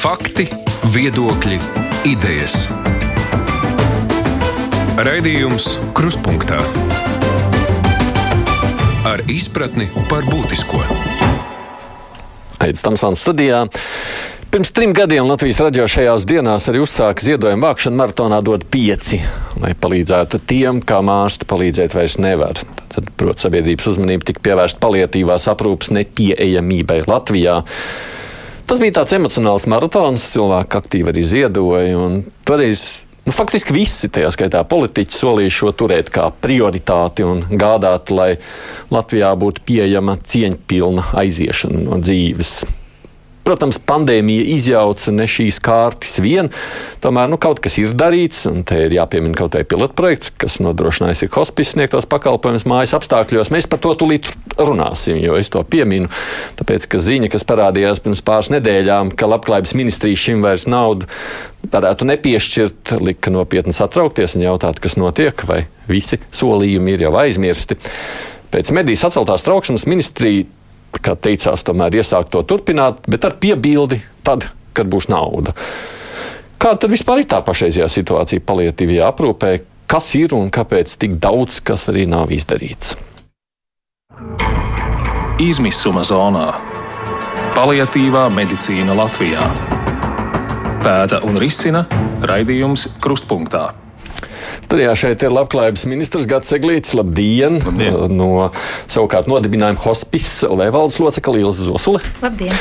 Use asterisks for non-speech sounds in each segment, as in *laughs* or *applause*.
Fakti, viedokļi, idejas. Raidījums Kruspunkta ar izpratni par būtisko. Aizsmeļamies Tamsānas studijā. Pirms trim gadiem Latvijas radio šajās dienās arī uzsāka ziedojumu vākšanu maratonā dod pieci, lai palīdzētu tiem, kā mārsti palīdzēt vairs nevar. Tad, protams, sabiedrības uzmanība tika pievērsta palietīvās aprūpas nepieejamībai Latvijā. Tas bija tāds emocionāls maratons, cilvēki aktīvi arī ziedoja. Toreiz nu, faktiski visi, tajā skaitā politiķi, solīja šo turēt kā prioritāti un gādāt, lai Latvijā būtu pieejama cieņpilna aiziešana no dzīves. Protams, pandēmija izjauca ne šīs kārtas vien, tomēr nu, kaut kas ir darīts, un te ir jāpiemina kaut kāds pilotprojekts, kas nodrošinājis ir hospice sniegtos pakalpojumus mājas apstākļos. Mēs par to tulīt runāsim, jo es to pieminu, tāpēc, ka ziņa, kas parādījās pirms pāris nedēļām, ka labklājības ministrija šim vairs naudu varētu nepiešķirt, lika nopietni satraukties un jautāt, kas notiek, vai visi solījumi ir jau aizmirsti. Pēc medijas atceltās trauksmes ministrija kā teicās, tomēr iesākt to turpināt, bet ar piebildi tad, kad būs nauda. Kāda tad vispār ir tā pašreizējā situācija palietīvajā aprūpē? Kas ir un kāpēc tik daudz, kas arī nav izdarīts? Izmisuma zonā - paliatīvā medicīna Latvijā. Pēta un risina raidījums Krustpunktā. Studijā šeit ir labklājības ministrs Gats Eglīts. Labdien! Labdien. No savukārt nodibinājuma hospice Levaldes locekla Ilza Zosule. Labdien!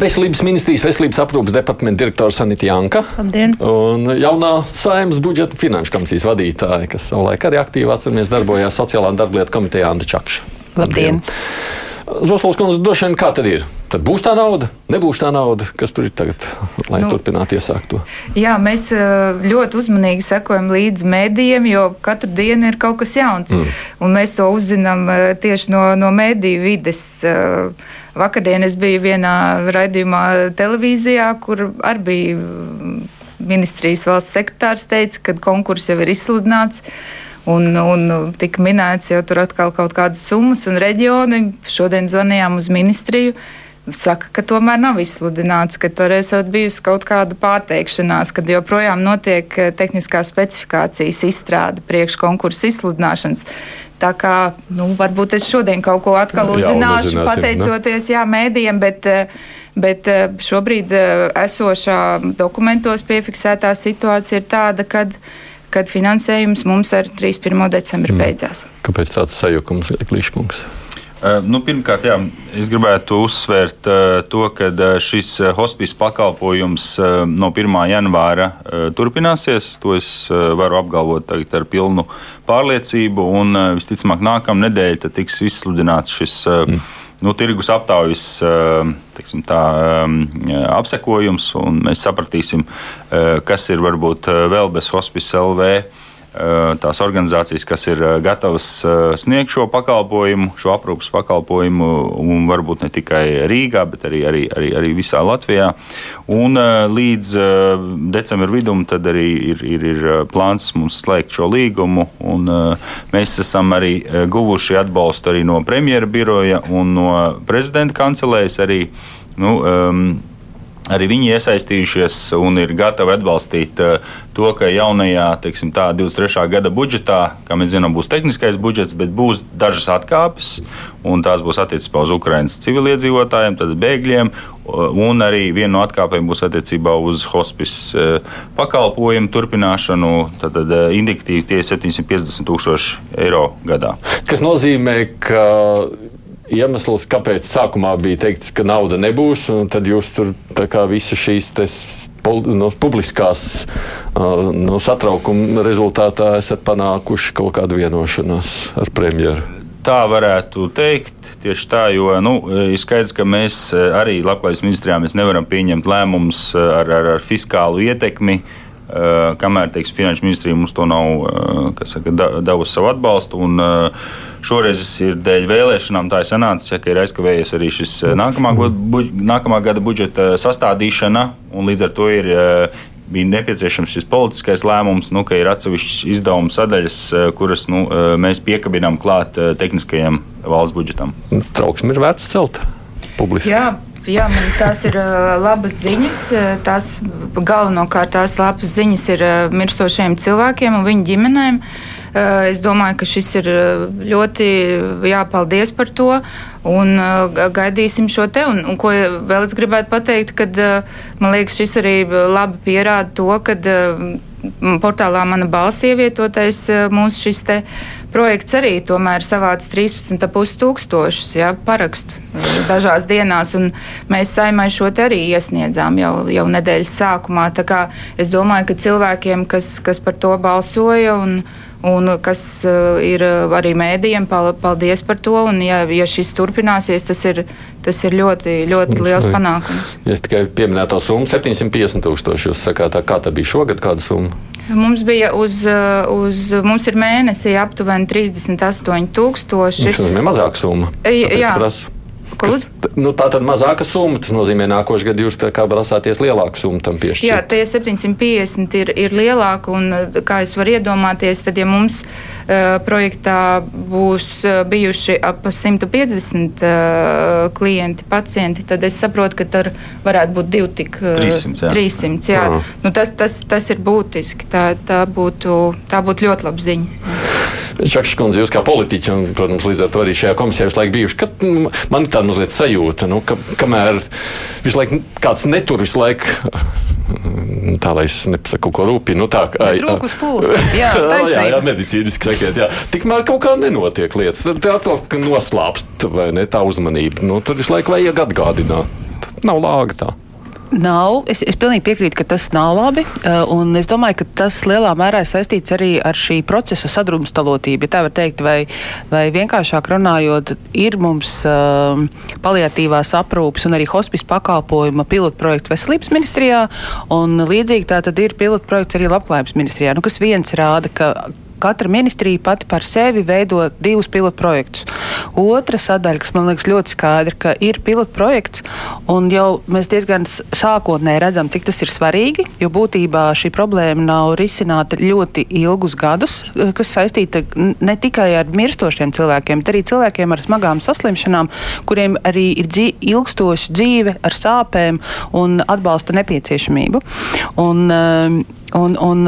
Veselības ministrijas veselības aprūpas departamenta direktors Sanita Janka. Labdien. Un jaunā saimnes budžeta finanšu komisijas vadītāja, kas savulaik arī aktīvi atceramies darbojās sociālā un darblietu komitejā Anda Čakša. Labdien! Zosols kundze, droši vien kā tad ir? Tad būs tā nauda, nebūs tā nauda, kas tur ir tagad, lai nu, turpinātu iesākt to. Jā, mēs ļoti uzmanīgi sekojam līdzi mēdījiem, jo katru dienu ir kaut kas jauns. Mm. Un mēs to uzzinām tieši no, no mēdīju vides. Vakardien es biju vienā raidījumā televīzijā, kur arī bija ministrijas valsts sekretārs teica, ka konkurss jau ir izsludināts. Un, un tika minēts jau tur atkal kaut kādas summas un reģioni. Šodien zvanījām uz ministriju. Saka, ka tomēr nav izsludināts, ka esot bijusi kaut kāda pārteikšanās, ka joprojām notiek tehniskās specifikācijas izstrāde priekš konkursu izsludināšanas. Tā kā nu, varbūt es šodien kaut ko atkal uzzināšu, pateicoties jā, mēdījiem, bet, bet šobrīd esošā dokumentos piefiksētā situācija ir tāda, ka kad finansējums mums ar 31. decembri mm. beidzās. Kāpēc tāds sajukums, Kliškungs? Uh, nu, pirmkārt, jā, es gribētu uzsvērt to, ka šis hospice pakalpojums no 1. janvāra turpināsies. To es varu apgalvot ar pilnu pārliecību. Un, visticamāk, nākamā nedēļa tiks izsludināts šis mm nu, tirgus aptaujas tiksim, tā, apsekojums, un mēs sapratīsim, kas ir varbūt vēl bez hospice LV Eh, tās organizācijas, kas ir eh, gatavas eh, sniegt šo pakalpojumu, šo aprūpas pakalpojumu, un varbūt ne tikai Rīgā, bet arī, arī, arī, arī visā Latvijā. Un līdz decembra vidum arī ir, ir, ir plāns mums slēgt šo līgumu, un mēs esam arī guvuši atbalstu arī no premjera biroja un no prezidenta kancelējas arī. Nu, um, Arī viņi iesaistījušies un ir gatavi atbalstīt uh, to, ka jaunajā, teiksim, tā 23. gada budžetā, kā mēs zinām, būs tehniskais budžets, bet būs dažas atkāpes, un tās būs attiecībā uz Ukraiņas civiliedzīvotājiem, tad bēgļiem, un arī viena no atkāpēm būs attiecībā uz hospice uh, pakalpojumu turpināšanu, tad, tad indikatīvi tie 750 tūkstoši eiro gadā. Kas nozīmē, ka iemesls, kāpēc sākumā bija teikts, ka nauda nebūs, un tad jūs tur visas šīs no, publiskās no, satraukuma rezultātā esat panākuši kaut kādu vienošanos ar premjeru. Tā varētu teikt. Tieši tā, jo nu, ir skaidrs, ka mēs arī Latvijas ministrijā nevaram pieņemt lēmumus ar, ar, ar fiskālu ietekmi. Kamēr teiksim, Finanšu ministrija mums to nav saka, devusi savu atbalstu. Un, uh, Šoreiz ir dēļ vēlēšanām tā ir sanācis, ja, ka ir aizkavējies arī šis eh, nākamā, bu, nākamā gada budžeta sastādīšana, un līdz ar to ir eh, bija nepieciešams šis politiskais lēmums, nu, ka ir atsevišķas izdevuma sadaļas, eh, kuras nu, mēs piekabinām klāt tehniskajam valsts budžetam. Trauksme ir vērts celt publiski. Jā. Jā, man tās ir labas ziņas. Tās galvenokārt tās labas ziņas ir mirstošiem cilvēkiem un viņu ģimenēm. Uh, es domāju, ka šis ir ļoti jāpaldies par to. Un gaidīsim šo te. Un, un ko vēl es gribētu pateikt, kad man liekas, šis arī labi pierāda to, ka portālā Mana balss ievietotais mūsu šis te projekts arī tomēr savāca 13,5 tūkstošus ja, parakstu dažās dienās, un mēs saimai šo te arī iesniedzām jau, jau nedēļas sākumā. Tā kā es domāju, ka cilvēkiem, kas, kas par to balsoja un, un kas ir arī mēdījiem, paldies par to, un ja, ja šis turpināsies, tas ir, tas ir ļoti, ļoti liels panākums. Ja es tikai pieminēju to summu 750 tūkstoši, jūs sakāt, tā, kā tā bija šogad, kāda summa? Mums bija uz, uz mums ir mēnesī aptuveni 38,000. Tas nozīmē mazāka summa. Jā, Kas, nu, tā tad mazāka summa. Tas nozīmē, ka nākošais gads jūs prasāties lielāku summu tam piešķirt. Jā, tie 750 ir, ir lielāki. Un, kā es varu iedomāties, tad, ja mums uh, projektā būs uh, bijuši ap 150 uh, klienti, pacienti, tad es saprotu, ka tur varētu būt divi tik uh, 300. Jā. 300 jā. Uh. Nu, tas, tas, tas ir būtiski. Tā, tā, būtu, tā būtu ļoti laba ziņa. Čakšs kundze, jūs kā politiķi, un, protams, līdz ar to arī šajā komisijā visu laiku bijuši. Kad, man ir tāda mazliet sajūta, nu, ka, kamēr visu laiku kāds netur visu laiku. Tā lai es nepasaku, ko rūpīgi. Nu, tā kā trūkus pulss. Jā, jā, jā, medicīniski sakiet. Jā. Tikmēr kaut kā nenotiek lietas. Tad atkal noslāpst vai ne tā uzmanība. Nu, tad visu laiku vajag atgādināt. Nav lāga tā. Nav. Es, es pilnīgi piekrītu, ka tas nav labi. Uh, es domāju, ka tas lielā mērā ir saistīts arī ar šī procesa sadrumstalotību. Ja tā var teikt, vai, vai vienkāršāk runājot, ir mums uh, paliatīvās aprūpes un arī hospice pakalpojuma pilotprojekts veselības ministrijā, un līdzīgi tā tad ir pilotprojekts arī labklājības ministrijā, nu, kas viens rāda, ka katra ministrija pati par sevi veido divus pilotu projektus. Otra sadaļa, kas man liekas ļoti skaidra, ka ir pilotu projekts, un jau mēs diezgan sākotnēji redzam, cik tas ir svarīgi, jo būtībā šī problēma nav risināta ļoti ilgus gadus, kas saistīta ne tikai ar mirstošiem cilvēkiem, bet arī cilvēkiem ar smagām saslimšanām, kuriem arī ir dzī, ilgstoša dzīve ar sāpēm un atbalsta nepieciešamību. Un, um, Un, un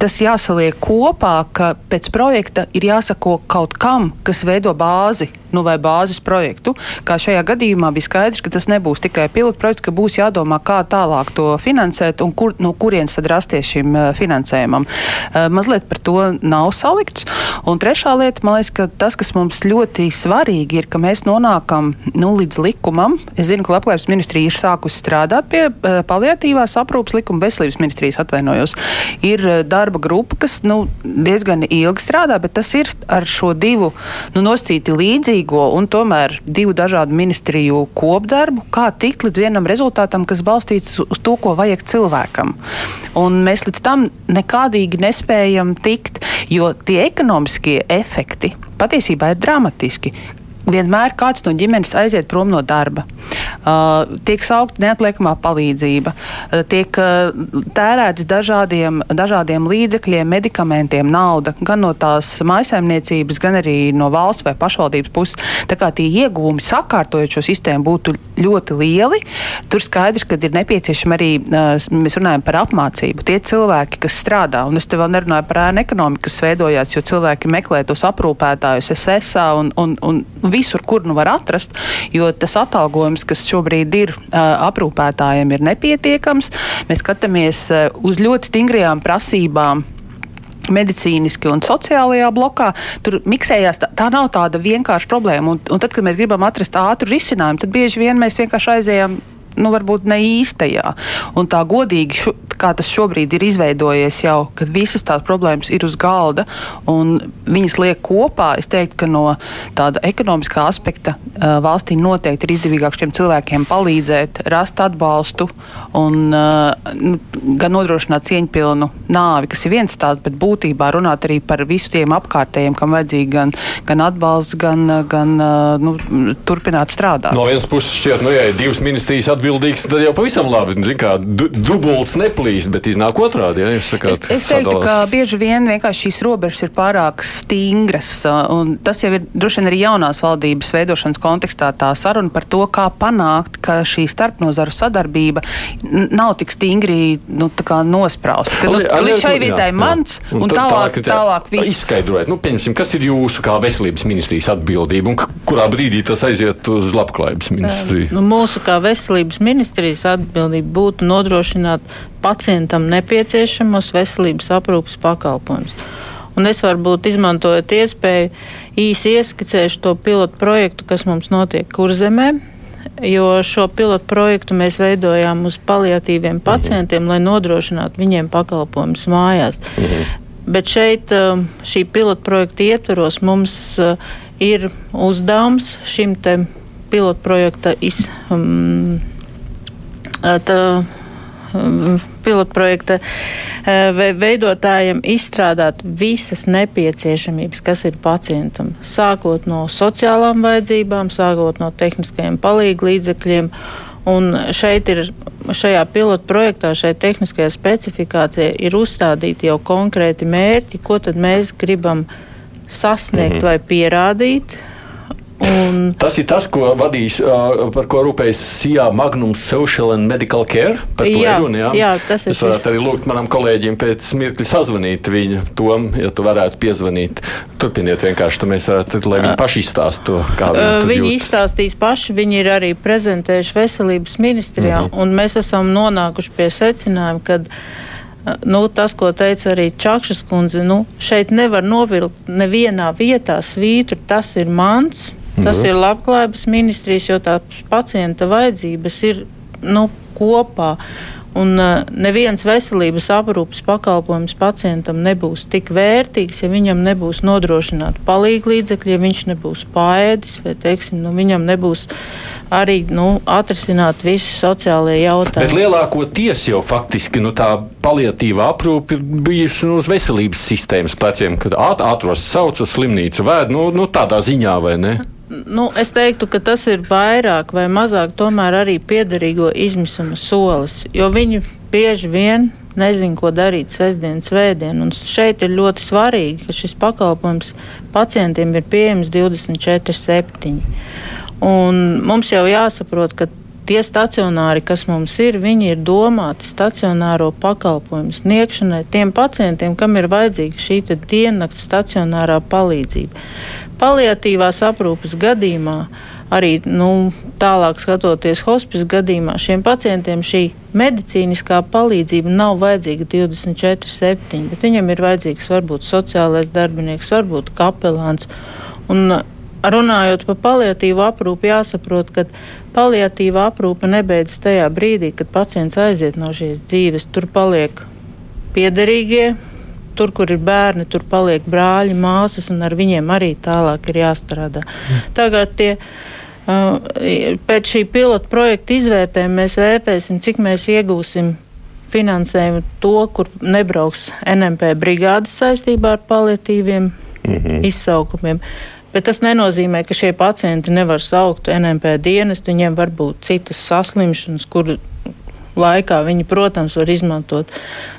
tas jāsaliek kopā, ka pēc projekta ir jāsako kaut kam, kas veido bāzi nu, vai bāzes projektu. Kā šajā gadījumā bija skaidrs, ka tas nebūs tikai pilotprojekts, ka būs jādomā, kā tālāk to finansēt un kur, no kurienes tad rasties šim finansējumam. Mazliet par to nav salikts. Un trešā lieta, man liekas, ka tas, kas mums ļoti svarīgi ir, ka mēs nonākam nu, līdz likumam. Es zinu, ka Labklājības ministrija ir sākusi strādāt pie paliatīvās aprūpas likuma, veselības ministrijas atvainojas atvainojos. Ir eh, darba grupa, kas nu, diezgan ilgi strādā, bet tas ir ar šo divu nu, nosacīti līdzīgo un tomēr divu dažādu ministriju kopdarbu, kā tikt līdz vienam rezultātam, kas balstīts uz to, ko vajag cilvēkam. Un mēs līdz tam nekādīgi nespējam tikt, jo tie ekonomiskie efekti patiesībā ir dramatiski vienmēr kāds no ģimenes aiziet prom no darba. Uh, tiek saukta neatliekamā palīdzība, uh, tiek uh, tērēts dažādiem, dažādiem līdzekļiem, medikamentiem, nauda gan no tās maisaimniecības, gan arī no valsts vai pašvaldības puses. Tā kā tie iegūmi sakārtojot šo sistēmu būtu ļoti lieli, tur skaidrs, ka ir nepieciešama arī, mēs runājam par apmācību. Tie cilvēki, kas strādā, un es te vēl nerunāju par ēnu ekonomiku, kas veidojās, jo cilvēki meklē tos aprūpētājus SSA un, un, un visur, kur nu var atrast, jo tas atalgojums, kas šobrīd ir aprūpētājiem, ir nepietiekams. Mēs skatāmies uz ļoti stingrajām prasībām medicīniski un sociālajā blokā. Tur miksējās, tā, tā nav tāda vienkārša problēma. Un, un tad, kad mēs gribam atrast ātru risinājumu, tad bieži vien mēs vienkārši aizējām nu, varbūt ne īstajā. Un tā godīgi, šo, kā tas šobrīd ir izveidojies jau, kad visas tās problēmas ir uz galda un viņas liek kopā, es teiktu, ka no tāda ekonomiskā aspekta uh, valstī noteikti ir izdevīgāk šiem cilvēkiem palīdzēt, rast atbalstu un uh, gan nodrošināt cieņpilnu nāvi, kas ir viens tāds, bet būtībā runāt arī par visiem apkārtējiem, kam vajadzīgi gan, gan atbalsts, gan, gan uh, nu, turpināt strādāt. No vienas puses šķiet, nu, ja divas ministrijas atbildīgas, tad jau pavisam labi. Zin, kā, du, dubults neplūks plīst, bet iznāk otrādi. Ja, sakāt, Es, es teiktu, sadalās. ka bieži vien vienkārši šīs robežas ir pārāk stingras, uh, un tas jau ir droši vien arī jaunās valdības veidošanas kontekstā tā saruna par to, kā panākt, ka šī starpnozaru sadarbība nav tik stingri nu, tā kā nosprausta. Ka, nu, līdz šai vietai jā. mans, un, tad tālāk, tā- tālāk viss. Izskaidrojiet, nu, pieņemsim, kas ir jūsu kā veselības ministrijas atbildība un kurā brīdī tas aiziet uz labklājības ministriju? Nu, mūsu kā veselības ministrijas atbildība būtu nodrošināt pacientam nepieciešamos veselības aprūpas pakalpojumus. Un es varbūt izmantojot iespēju īsi ieskicēšu to pilotu projektu, kas mums notiek Kurzemē. Jo šo pilotu projektu mēs veidojām uz paliatīviem pacientiem, lai nodrošinātu viņiem pakalpojumus mājās. Bet šeit, um, šī pilotu projekta ietveros, mums uh, ir uzdevums šim pilotu projekta iz, um, tā, um, pilotprojekta ve- veidotājiem izstrādāt visas nepieciešamības, kas ir pacientam. Sākot no sociālām vajadzībām, sākot no tehniskajiem palīglīdzekļiem. Un šeit ir, šajā pilotprojektā, šai tehniskajā specifikācijā ir uzstādīti jau konkrēti mērķi, ko tad mēs gribam sasniegt mm -hmm. vai pierādīt. Un Tas ir tas, ko vadīs, par ko rūpējas SIA Magnum Social and Medical Care. Par to Jā, runa, jā? jā, tas ir Es varētu arī lūgt manam kolēģim pēc mirkļa sazvanīt viņu, tom, ja tu varētu piezvanīt. Turpiniet vienkārši, tad mēs varētu, lai viņi paši izstāst to, kā viņi Viņi jūtas. izstāstīs paši, viņi ir arī prezentējuši veselības ministrijā, mm -hmm. un mēs esam nonākuši pie secinājuma, ka nu, tas, ko teica arī Čakšas kundze, nu, šeit nevar novilkt nevienā vietā svītru, tas ir mans, tas Mhm. ir labklājības ministrijas, jo tās pacienta vajadzības ir nu, kopā. Un uh, neviens veselības aprūpas pakalpojums pacientam nebūs tik vērtīgs, ja viņam nebūs nodrošināta palīglīdzekļi, ja viņš nebūs pāēdis, vai teiksim, nu, viņam nebūs arī nu, atrisināt visi sociālie Bet jautājumi. lielākoties jau faktiski nu, tā paliatīva aprūpe ir bijusi nu, uz veselības sistēmas pleciem, kad āt- ātros sauc uz slimnīcu vēd, nu, nu tādā ziņā, vai ne? Nu, es teiktu, ka tas ir vairāk vai mazāk arī piederīgo izmisuma solis, jo viņi bieži vien nezina, ko darīt sestdien, svētdien. Un šeit ir ļoti svarīgi, ka šis pakalpojums pacientiem ir pieejams 24-7. Un mums jau jāsaprot, ka tie stacionāri, kas mums ir, viņi ir domāti stacionāro pakalpojumu sniegšanai tiem pacientiem, kam ir vajadzīga šī diennakts stacionārā palīdzība. Paliatīvās aprūpes gadījumā, arī nu, tālāk skatoties hospice gadījumā, šiem pacientiem šī medicīniskā palīdzība nav vajadzīga 24-7, bet viņam ir vajadzīgs varbūt sociālais darbinieks, varbūt kapelāns. Un, Runājot par paliatīvu aprūpi, jāsaprot, ka paliatīva aprūpe nebeidzas tajā brīdī, kad pacients aiziet no šīs dzīves. Tur paliek piederīgie, tur, kur ir bērni, tur paliek brāļi, māsas, un ar viņiem arī tālāk ir jāstrādā. Tagad tie. Uh, pēc šī pilota projekta izvērtējuma mēs vērtēsim, cik mēs iegūsim finansējumu to, kur nebrauks NMP brigādes saistībā ar paliatīviem mm -hmm. izsaukumiem. Bet tas nenozīmē, ka šie pacienti nevar saukt NMP dienestu. Viņiem var būt citas saslimšanas, kur laikā viņi, protams, var izmantot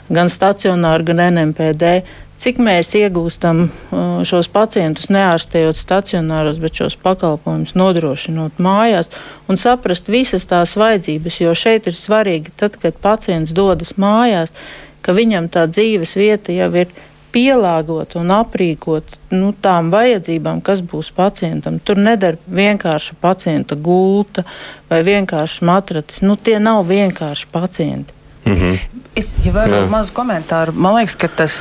gan stacionāru, gan NMPD. Cik mēs iegūstam uh, šos pacientus neārstējot stacionāros, bet šos pakalpojumus nodrošinot mājās un saprast visas tās vajadzības, jo šeit ir svarīgi, tad, kad pacients dodas mājās, ka viņam tā dzīves vieta jau ir pielāgot un aprīkot nu, tām vajadzībām, kas būs pacientam. Tur nedara vienkārši pacienta gulta vai vienkārši matracis. Nu, tie nav vienkārši pacienti. Mm -hmm. Es ja varu Jā. mazu komentāru. Man liekas, ka tas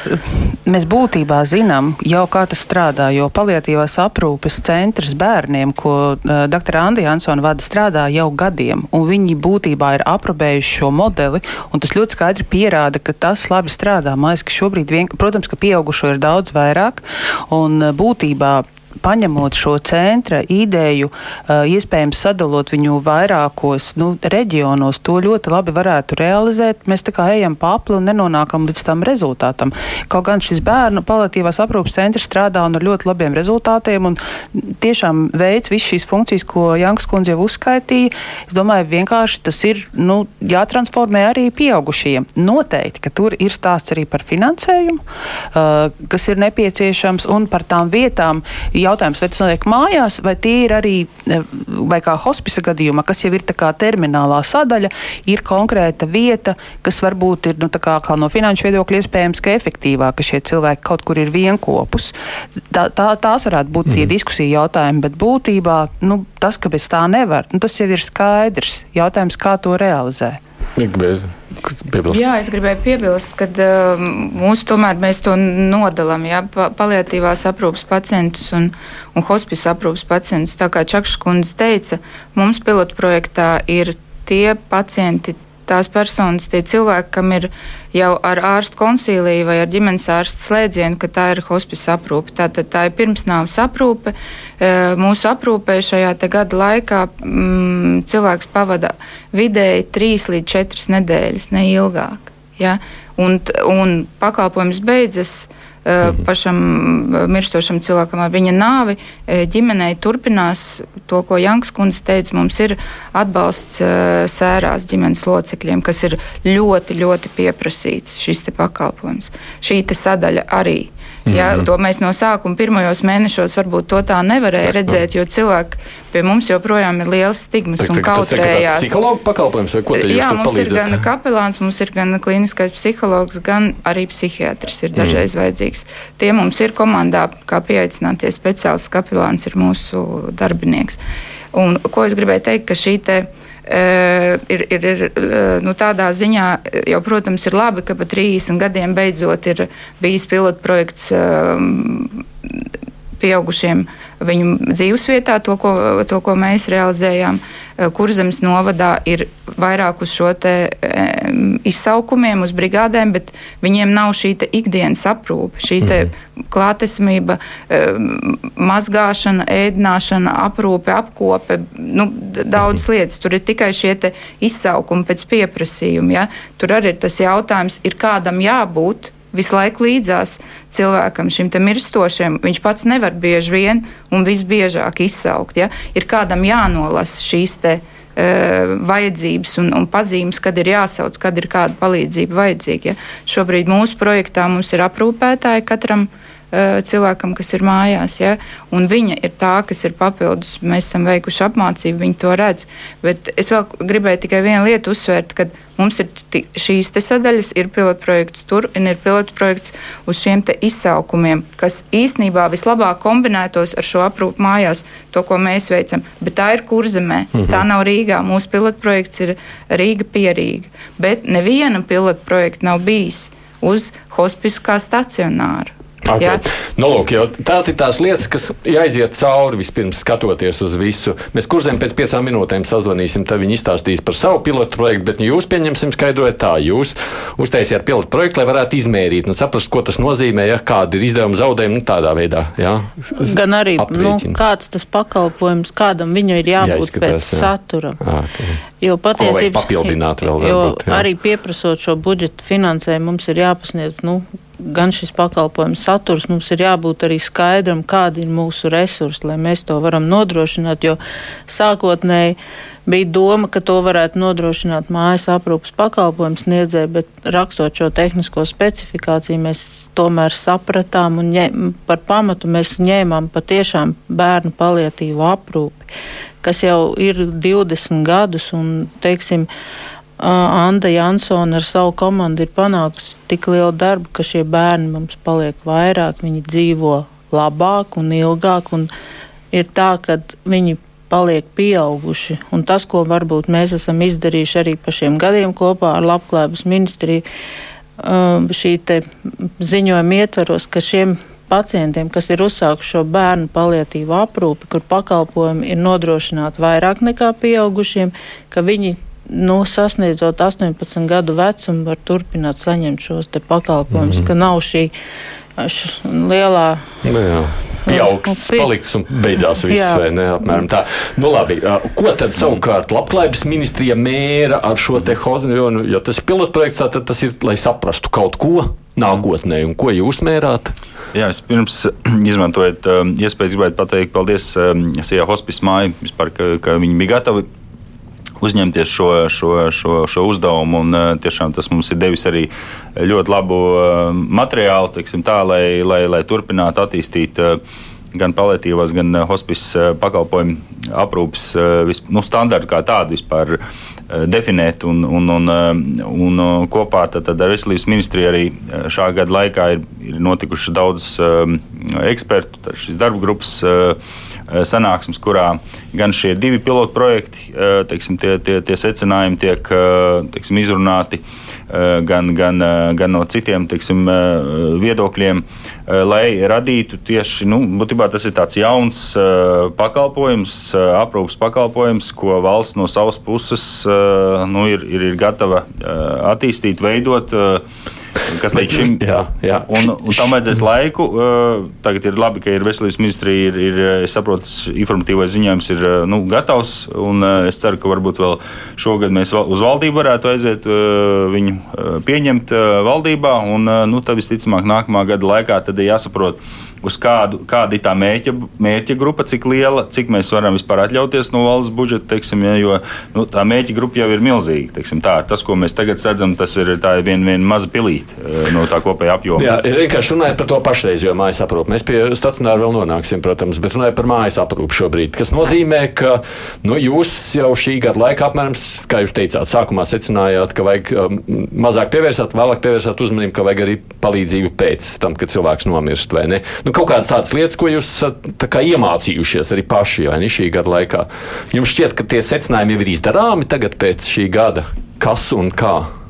mēs būtībā zinām jau, kā tas strādā. Jo paliatīvās aprūpes centrs bērniem, ko uh, dr. Andija Ansona vada, strādā jau gadiem. Un viņi būtībā ir aprobējuši šo modeli. Tas ļoti skaidri pierāda, ka tas labi strādā. Man liekas, ka šobrīd, vien, protams, ka pieaugušo ir daudz vairāk. Un uh, būtībā paņemot šo centra ideju, iespējams sadalot viņu vairākos nu, reģionos, to ļoti labi varētu realizēt. Mēs tā kā ejam pa apli un nenonākam līdz tam rezultātam. Kaut gan šis bērnu palatīvās aprūpas centrs strādā un ar ļoti labiem rezultātiem un tiešām veids visas šīs funkcijas, ko Janks kundze jau uzskaitīja. Es domāju, vienkārši tas ir nu, jātransformē arī pieaugušajiem. Noteikti, ka tur ir stāsts arī par finansējumu, uh, kas ir nepieciešams, un par tām vietām. Jautājums, vai tas notiek mājās, vai tie ir arī, uh, vai kā hospisa gadījumā, kas jau ir tā kā terminālā sadaļa, ir konkrēta vieta, kas varbūt ir nu, kā, kā no finanšu viedokļa iespējams, ka efektīvāk, ka šie cilvēki kaut kur ir vienopus. Tā, tā, tās varētu būt mm. tie mhm. diskusija jautājumi, bet būtībā nu, tas, ka bez tā nevar, nu, tas jau ir skaidrs. Jautājums, kā to realizēt. Piebilst. Jā, es gribēju piebilst, ka uh, mūsu tomēr mēs to nodalām, jā, paliatīvās aprūpas pacientus un, un hospice aprūpas pacientus. Tā kā Čakšs kundze teica, mums pilotprojektā ir tie pacienti, tās personas, tie cilvēki, kam ir jau ar ārstu konsīliju vai ar ģimenes ārstu slēdzienu, ka tā ir hospice aprūpe. Tātad tā ir pirmsnāvas aprūpe. E, mūsu aprūpē šajā gada laikā mm, cilvēks pavada vidēji 3 līdz 4 nedēļas, ne ilgāk. Ja? Un, un pakalpojums beidzas Mhm. pašam mirstošam cilvēkam ar viņa nāvi. Ģimenei turpinās to, ko Janks kundze teica. Mums ir atbalsts sērās ģimenes locekļiem, kas ir ļoti, ļoti pieprasīts šis pakalpojums. Šī sadaļa arī Ja, -hmm. To mēs no sākuma pirmajos mēnešos varbūt to tā nevarēja redzēt, jo cilvēki pie mums joprojām ir liels stigmas tā, un kautrējās. Tas ir psihologa pakalpojums vai ko jūs Jā, mums palīdzat? ir gan kapelāns, mums ir gan klīniskais psihologs, gan arī psihiatrs ir dažreiz mm. vajadzīgs. Tie mums ir komandā, kā pieaicinātie speciālisti, kapelāns ir mūsu darbinieks. Un, ko es gribēju teikt, ka šī te ir, ir, ir nu, tādā ziņā, jau, protams, ir labi, ka pa 30 gadiem beidzot ir bijis pilotprojekts pieaugušiem viņu dzīvesvietā, to, ko, to, ko mēs realizējām. Kurzemes novadā ir vairāk uz šo te, izsaukumiem, uz brigādēm, bet viņiem nav šī ikdienas aprūpe, šī mhm. klātesamība, mazgāšana, ēdināšana, aprūpe, apkope, nu, daudz mhm. lietas. Tur ir tikai šie izsaukumi pēc pieprasījuma. Ja? Tur arī ir tas jautājums, ir kādam jābūt visu laiku līdzās cilvēkam, šim mirstošiem. Viņš pats nevar bieži vien un visbiežāk izsaukt. Ja? Ir kādam jānolasa šīs te, uh, vajadzības un, un pazīmes, kad ir jāsauc, kad ir kāda palīdzība vajadzīga. Ja? Šobrīd mūsu projektā mums ir aprūpētāji katram uh, cilvēkam, kas ir mājās. Ja? Un viņa ir tā, kas ir papildus. Mēs esam veikuši apmācību, viņi to redz. Bet es vēl gribēju tikai vienu lietu uzsvērt, Mums ir šīs sadaļas, ir pilotprojekts tur un ir pilotprojekts uz šiem izsaukumiem, kas īsnībā vislabāk kombinētos ar šo aprūpu mājās, to, ko mēs veicam. Bet tā ir kurzemē, -hmm. tā nav Rīgā. Mūsu pilotprojekts ir Rīga pierīga. Bet neviena pilotprojekta nav bijis uz hospisu kā stacionāru. Okay. Nu, lūk, tā ir tās lietas, kas jāiziet cauri vispirms skatoties uz visu. Mēs kurzem pēc piecām minūtēm sazvanīsim, tad viņi izstāstīs par savu pilotu projektu, bet jūs pieņemsim skaidrojot tā, jūs uztaisījāt pilotu projektu, lai varētu izmērīt, nu, saprast, ko tas nozīmē, ja kādi ir izdevumi zaudējumi, nu, tādā veidā. Ja? Gan arī, nu, kāds tas pakalpojums, kādam viņu ir jābūt Jāizskatās, pēc jā. satura. Okay. Jo patiesībā papildināt vēl. Jo varbūt, jā. arī pieprasot šo budžeta finansējumu, mums ir jāpasniedz, nu, gan šis pakalpojums saturs, mums ir jābūt arī skaidram, kādi ir mūsu resursi, lai mēs to varam nodrošināt. Jo sākotnēji bija doma, ka to varētu nodrošināt mājas aprūpas pakalpojums sniedzēji, bet rakstot šo tehnisko specifikāciju, mēs tomēr sapratām un ņem, par pamatu mēs ņēmām patiešām bērnu paliatīvu aprūpi, kas jau ir 20 gadus un, teiksim, Anda Jansona ar savu komandu ir panākusi tik lielu darbu, ka šie bērni mums paliek vairāk, viņi dzīvo labāk un ilgāk. Un ir tā, ka viņi paliek pieauguši. Un tas, ko varbūt mēs esam izdarījuši arī pa šiem gadiem kopā ar Labklājības ministriju, šī ziņojuma ietveros, ka šiem pacientiem, kas ir uzsākuši šo bērnu paliatīvu aprūpi, kur pakalpojumi ir nodrošināti vairāk nekā pieaugušiem, ka viņi nu, sasniedzot 18 gadu vecumu, var turpināt saņemt šos pakalpojumus, mm -hmm. ka nav šī lielā. Nu, jā. pieaugs, Pie- paliks un beidzās viss, Jā. vai ne? Apmēram tā. Nu, labi, ko tad savukārt labklājības ministrija mēra ar šo te hozu? Jo, nu, ja tas ir pilotprojekts, tā, tad tas ir, lai saprastu kaut ko nākotnē, un ko jūs mērāt? Jā, es pirms *clears throat* izmantojot um, iespēju gribētu pateikt paldies um, Sijā hospice māju, vispār, ka, ka viņi bija gatavi uzņemties šo, šo, šo, šo uzdevumu. Un, uh, tiešām tas mums ir devis arī ļoti labu uh, materiālu, tā, lai, lai, lai turpinātu attīstīt. Uh, Gan paliatīvās, gan hospice pakalpojumu aprūpes nu, standartu kā tādu vispār definēt. Un, un, un, un kopā tad, tad ar Veselības ministriju arī šā gada laikā ir, ir notikuši daudz um, ekspertu, šīs darba grupas sanāksmes, kurā gan šie divi pilotu projekti, uh, teiksim, tie, tie, tie secinājumi tiek uh, teiksim, izrunāti, gan, gan, gan no citiem teiksim, viedokļiem, lai radītu tieši, nu, būtībā tas ir tāds jauns pakalpojums, aprūpas pakalpojums, ko valsts no savas puses nu, ir, ir, ir gatava attīstīt, veidot. Kas līdz šim *laughs* Jā, jā. Un, un tam vajadzēs laiku. Tagad ir labi, ka ir veselības ministrija, ir, ir es saprotu, informatīvais ziņojums ir nu, gatavs. Un, es ceru, ka varbūt vēl šogad mēs uz valdību varētu aiziet, viņu pieņemt valdībā. Un, nu, tad visticamāk, nākamā gada laikā tad ir jāsaprot, uz kādu, kāda ir tā mērķa, mērķa grupa, cik liela, cik mēs varam vispār atļauties no valsts budžeta. Teiksim, ja, jo nu, tā mērķa grupa jau ir milzīga. Teiksim, tā, tas, ko mēs tagad redzam, tas ir viena vien maza pilīte no tā kopējā apjoma. Jā, vienkārši runājot par to pašreizējo mājas aprūpi. Mēs pie stacionāra vēl nonāksim, protams, bet runājot par mājas aprūpi šobrīd. Tas nozīmē, ka nu, jūs jau šī gada laikā, apmēram, kā jūs teicāt, sākumā secinājāt, ka vajag um, mazāk pievērsāt, vēlāk pievērsāt uzmanību, ka vajag arī palīdzību pēc tam, kad cilvēks nomirst. vai ne? Nu, kaut kādas tādas lietas, ko jūs esat kā iemācījušies arī paši vai ne, šī gada laikā. Jums šķiet, ka tie secinājumi jau ir izdarāmi tagad pēc šī gada. Kas un kā?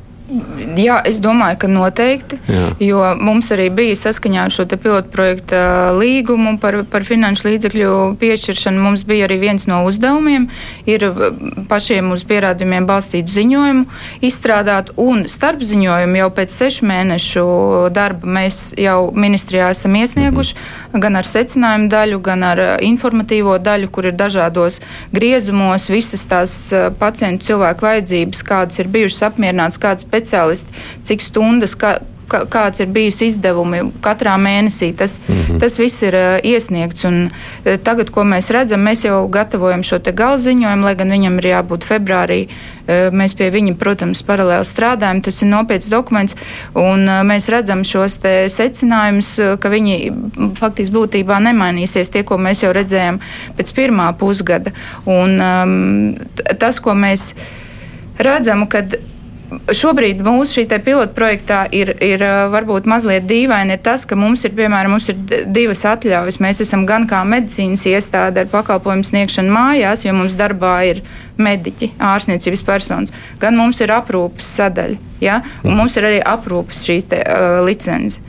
Jā, es domāju, ka noteikti. Jā. Jo mums arī bija saskaņā ar šo pilotu projekta līgumu par, par finanšu līdzekļu piešķiršanu. Mums bija arī viens no uzdevumiem, ir pašiem uz pierādījumiem balstītu ziņojumu izstrādāt, un starp ziņojumu jau pēc sešu mēnešu darba mēs jau ministrijā esam iesnieguši, gan ar secinājumu daļu, gan ar eh, informatīvo daļu, kur ir dažādos griezumos visas tās eh, pacientu cilvēku vajadzības, kādas ir bijušas apmierinātas, kādas speciālisti, cik stundas, kā, kā- kāds ir bijusi izdevumi katrā mēnesī. Tas, mm -hmm. tas viss ir uh, iesniegts. Un, uh, tagad, ko mēs redzam, mēs jau gatavojam šo galziņojumu, lai gan viņam ir jābūt februārī. Uh, mēs pie viņa, protams, paralēli strādājam. Tas ir nopietns dokuments. Un, uh, mēs redzam šos secinājumus, uh, ka viņi faktiski būtībā nemainīsies tie, ko mēs jau redzējām pēc pirmā pusgada. Un, um, tas, ko mēs redzam, kad Šobrīd mūsu šī pilota projektā ir, ir varbūt mazliet dīvaini, ir tas, ka mums ir, piemēram, mums ir divas atļaujas. Mēs esam gan kā medicīnas iestāde ar pakalpojumu sniegšanu mājās, jo mums darbā ir mediķi, ārstniecības personas, gan mums ir aprūpes sadaļa. Ja? Un mums ir arī aprūpes šī te, uh, licence.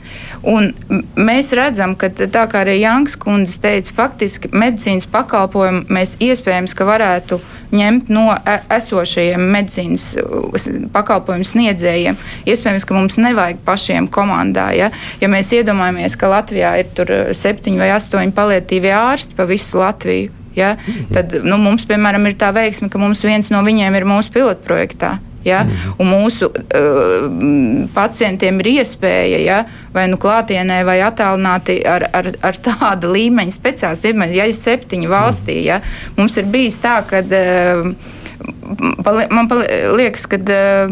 Un mēs redzam, ka tā kā arī Janks kundze teica, faktiski medicīnas pakalpojumu mēs iespējams, ka varētu ņemt no e- esošajiem medicīnas uh, pakalpojumu sniedzējiem. Iespējams, ka mums nevajag pašiem komandā. Ja, ja mēs iedomājamies, ka Latvijā ir tur uh, septiņi vai astoņi palietīvie ārsti pa visu Latviju. Ja? Tad nu, mums, piemēram, ir tā veiksme, ka mums viens no viņiem ir mūsu pilotprojektā. Ja? Un mūsu uh, pacientiem ir iespēja, ja, vai nu klātienē, vai attālināti ar, ar, ar tādu līmeņa speciālistu. Ja ir septiņi valstī, ja, mums ir bijis tā, ka. Uh, Pali- Man liekas, ka,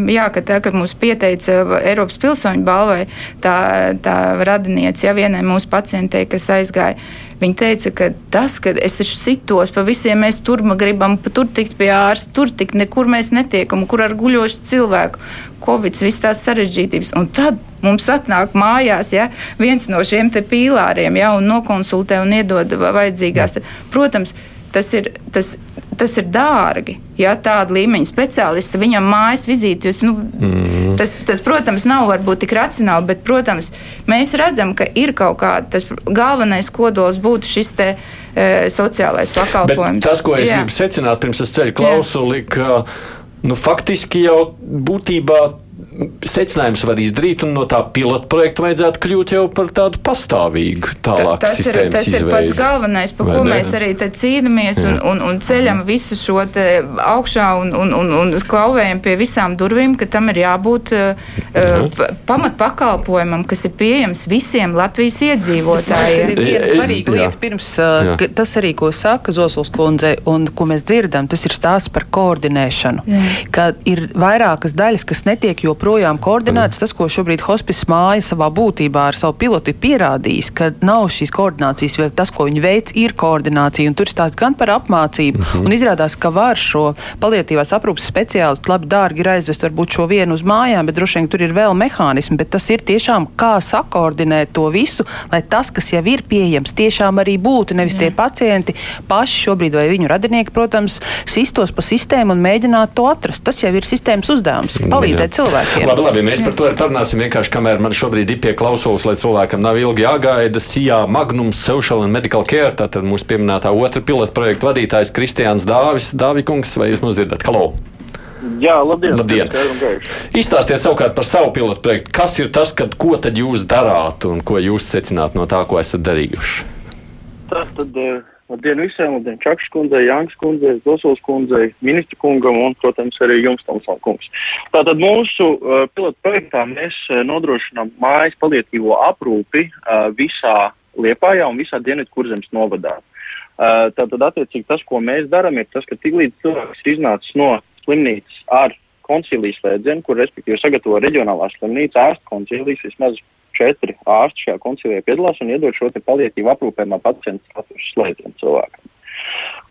jā, ka tā, kad mūs pieteica Eiropas pilsoņu balvai, tā, tā radiniece, ja vienai mūsu pacientei, kas aizgāja, viņa teica, ka tas, ka es taču sitos pa visiem, mēs tur gribam, pa tur tikt pie ārsta, tur tikt, nekur mēs netiekam, kur ar guļošu cilvēku, covid, visas tās sarežģītības. Un tad mums atnāk mājās ja, viens no šiem pīlāriem, ja, un nokonsultē un iedod va- vajadzīgās. Protams, tas ir, tas, tas ir dārgi. Ja tāda līmeņa speciālista viņam mājas vizīti, jūs, nu, mm. tas, tas, protams, nav varbūt tik racionāli, bet, protams, mēs redzam, ka ir kaut kāda, tas galvenais kodols būtu šis te e, sociālais pakalpojums. Bet tas, ko es. Jā. gribu secināt pirms es ceļu klausuli, ka nu, faktiski jau būtībā secinājums var izdarīt, un no tā pilota projekta vajadzētu kļūt jau par tādu pastāvīgu tālāk Tas ir, sistēmas tas ir izveidi. pats galvenais, par Vai ko ne? mēs arī te cīnāmies un, un, un ceļam visu šo te augšā un, un, un, un klauvējam pie visām durvīm, ka tam ir jābūt uh, pamat pakalpojumam, kas ir pieejams visiem Latvijas Ir iedzīvotājiem. viena Jā. svarīga Jā. lieta, pirms uh, Jā. tas arī, ko saka Zosuls kundze, un ko mēs dzirdam, tas ir stāsts par koordinēšanu. Ka ir vairākas daļas, kas netiek joprojām koordinētas. Tas, ko šobrīd hospice māja savā būtībā ar savu pilotu ir pierādījis, ka nav šīs koordinācijas, vai tas, ko viņi veic, ir koordinācija. Un tur ir stāsts gan par apmācību, un izrādās, ka var šo palietīvās aprūpas speciālistu labi dārgi ir aizvest varbūt šo vienu uz mājām, bet droši vien tur ir vēl mehānismi. Bet tas ir tiešām kā sakoordinēt to visu, lai tas, kas jau ir pieejams, tiešām arī būtu. Nevis tie pacienti paši šobrīd vai viņu radinieki, protams, sistos pa sistēmu un mēģinātu to atrast. Tas jau ir sistēmas uzdevums - palīdzēt cilvēkiem. Labi, labi, mēs par to arī parunāsim. Vienkārši kamēr man šobrīd ir pie klausulas, lai cilvēkam nav ilgi jāgaida. Sijā Magnums Social and Medical Care, tātad mūsu pieminētā otra pilota projekta vadītājs Kristiāns Dāvis. Dāvikungs, vai jūs mūs dzirdat? Halo! Jā, labdien! Labdien. Izstāstiet savukārt par savu pilotu projektu. Kas ir tas, kad, ko tad jūs darāt un ko jūs secināt no tā, ko esat darījuši? Tā tad eh, labdien visiem, labdien Čakšs kundzei, Jānis kundzei, Zosuls kundzei, ministru kungam un, protams, arī jums, Tomsam kungs. Tātad mūsu uh, pilotu projektā mēs uh, nodrošinām mājas palietīvo aprūpi uh, visā Liepājā un visā Dienvidu kurzemes novadā. Uh, tātad, attiecīgi, tas, ko mēs darām, ir tas, ka tiklīdz cilvēks iznācis no slimnīcas ar koncilijas slēdzienu, kur respektīvi sagatavo reģionālā slimnīca ārsta koncilijas, vismaz četri ārsti šajā koncilijā piedalās un iedod šo te palietīvu aprūpējumā pacientu statusu slēdzienu cilvēkam.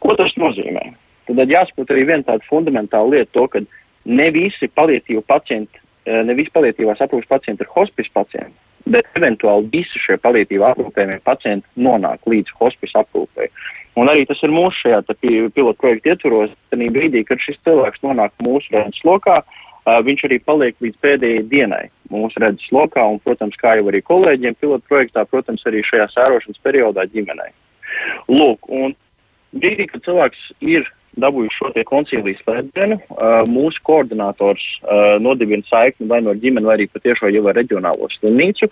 Ko tas nozīmē? Tad jāsaprot arī viena tāda fundamentāla lieta, to, ka ne visi palietīvu pacienti, eh, ne visi palietīvās aprūpas pacienti ir hospice pacienti, bet eventuāli visi šie palietīvā aprūpējumie pacienti nonāk līdz hospice aprūpē. Un arī tas ir mūsu šajā pilotu projekta ietvaros, tad brīdī, kad šis cilvēks nonāk mūsu redzes lokā, uh, viņš arī paliek līdz pēdējai dienai mūsu redzes lokā, un, protams, kā jau arī kolēģiem pilotu projektā, protams, arī šajā sērošanas periodā ģimenei. Lūk, un brīdī, kad cilvēks ir dabūjuši šo koncīlijas slēdzienu, mūsu koordinators nodibina saikni vai no ģimeni, vai arī patiešo jau ar reģionālo slimnīcu,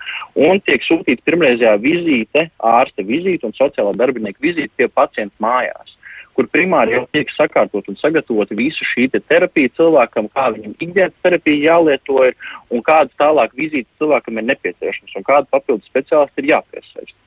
un tiek sūtīta pirmreizējā vizīte, ārsta vizīte un sociālā darbinieka vizīte pie pacienta mājās kur primāri jau tiek sakārtot un sagatavota visa šī te terapija cilvēkam, kā viņam ikdienas terapija jālieto ir un kādas tālāk vizītes cilvēkam ir nepieciešams un kāda papildus speciālisti ir jāpiesaist.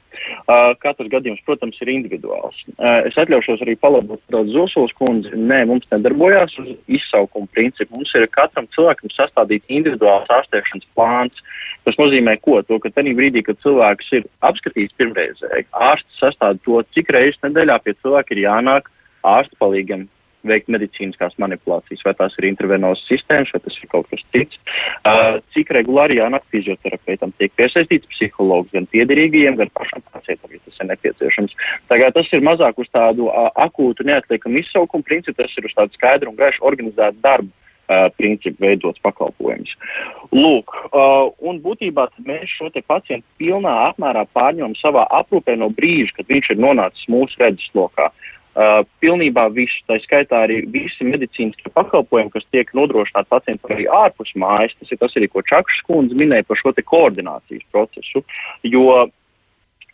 Uh, katrs gadījums, protams, ir individuāls. Uh, es atļaušos arī palabot daudz Zosulas kundzi. Nē, mums nedarbojās uz izsaukumu principu. Mums ir katram cilvēkam sastādīt individuāls ārstēšanas plāns. Tas nozīmē, ko? To, ka tajā brīdī, kad cilvēks ir apskatīts pirmreizēji, ārsts sastāda to, cik reizes nedēļā pie cilvēka ir jānāk ārsta palīgam veikt medicīniskās manipulācijas, vai tās ir intravenozas sistēmas, vai tas ir kaut kas cits. Uh, cik regulāri jānāk fizioterapeitam, tiek piesaistīts psihologs gan piederīgajiem, gan pašam pacientam, ja tas ir nepieciešams. Tagad tas ir mazāk uz tādu uh, akūtu neatliekamu izsaukumu principu, tas ir uz tādu skaidru un gaišu organizētu darbu. Uh, principu veidots pakalpojums. Lūk, uh, un būtībā mēs šo pacientu pilnā apmērā pārņemam savā aprūpē no brīža, kad viņš ir nonācis mūsu redzeslokā. Uh, pilnībā visu, tā skaitā arī visi medicīniskie pakalpojumi, kas tiek nodrošināti pacientam arī ārpus mājas, tas ir tas arī, ko Čakšs kundze minēja par šo koordinācijas procesu, jo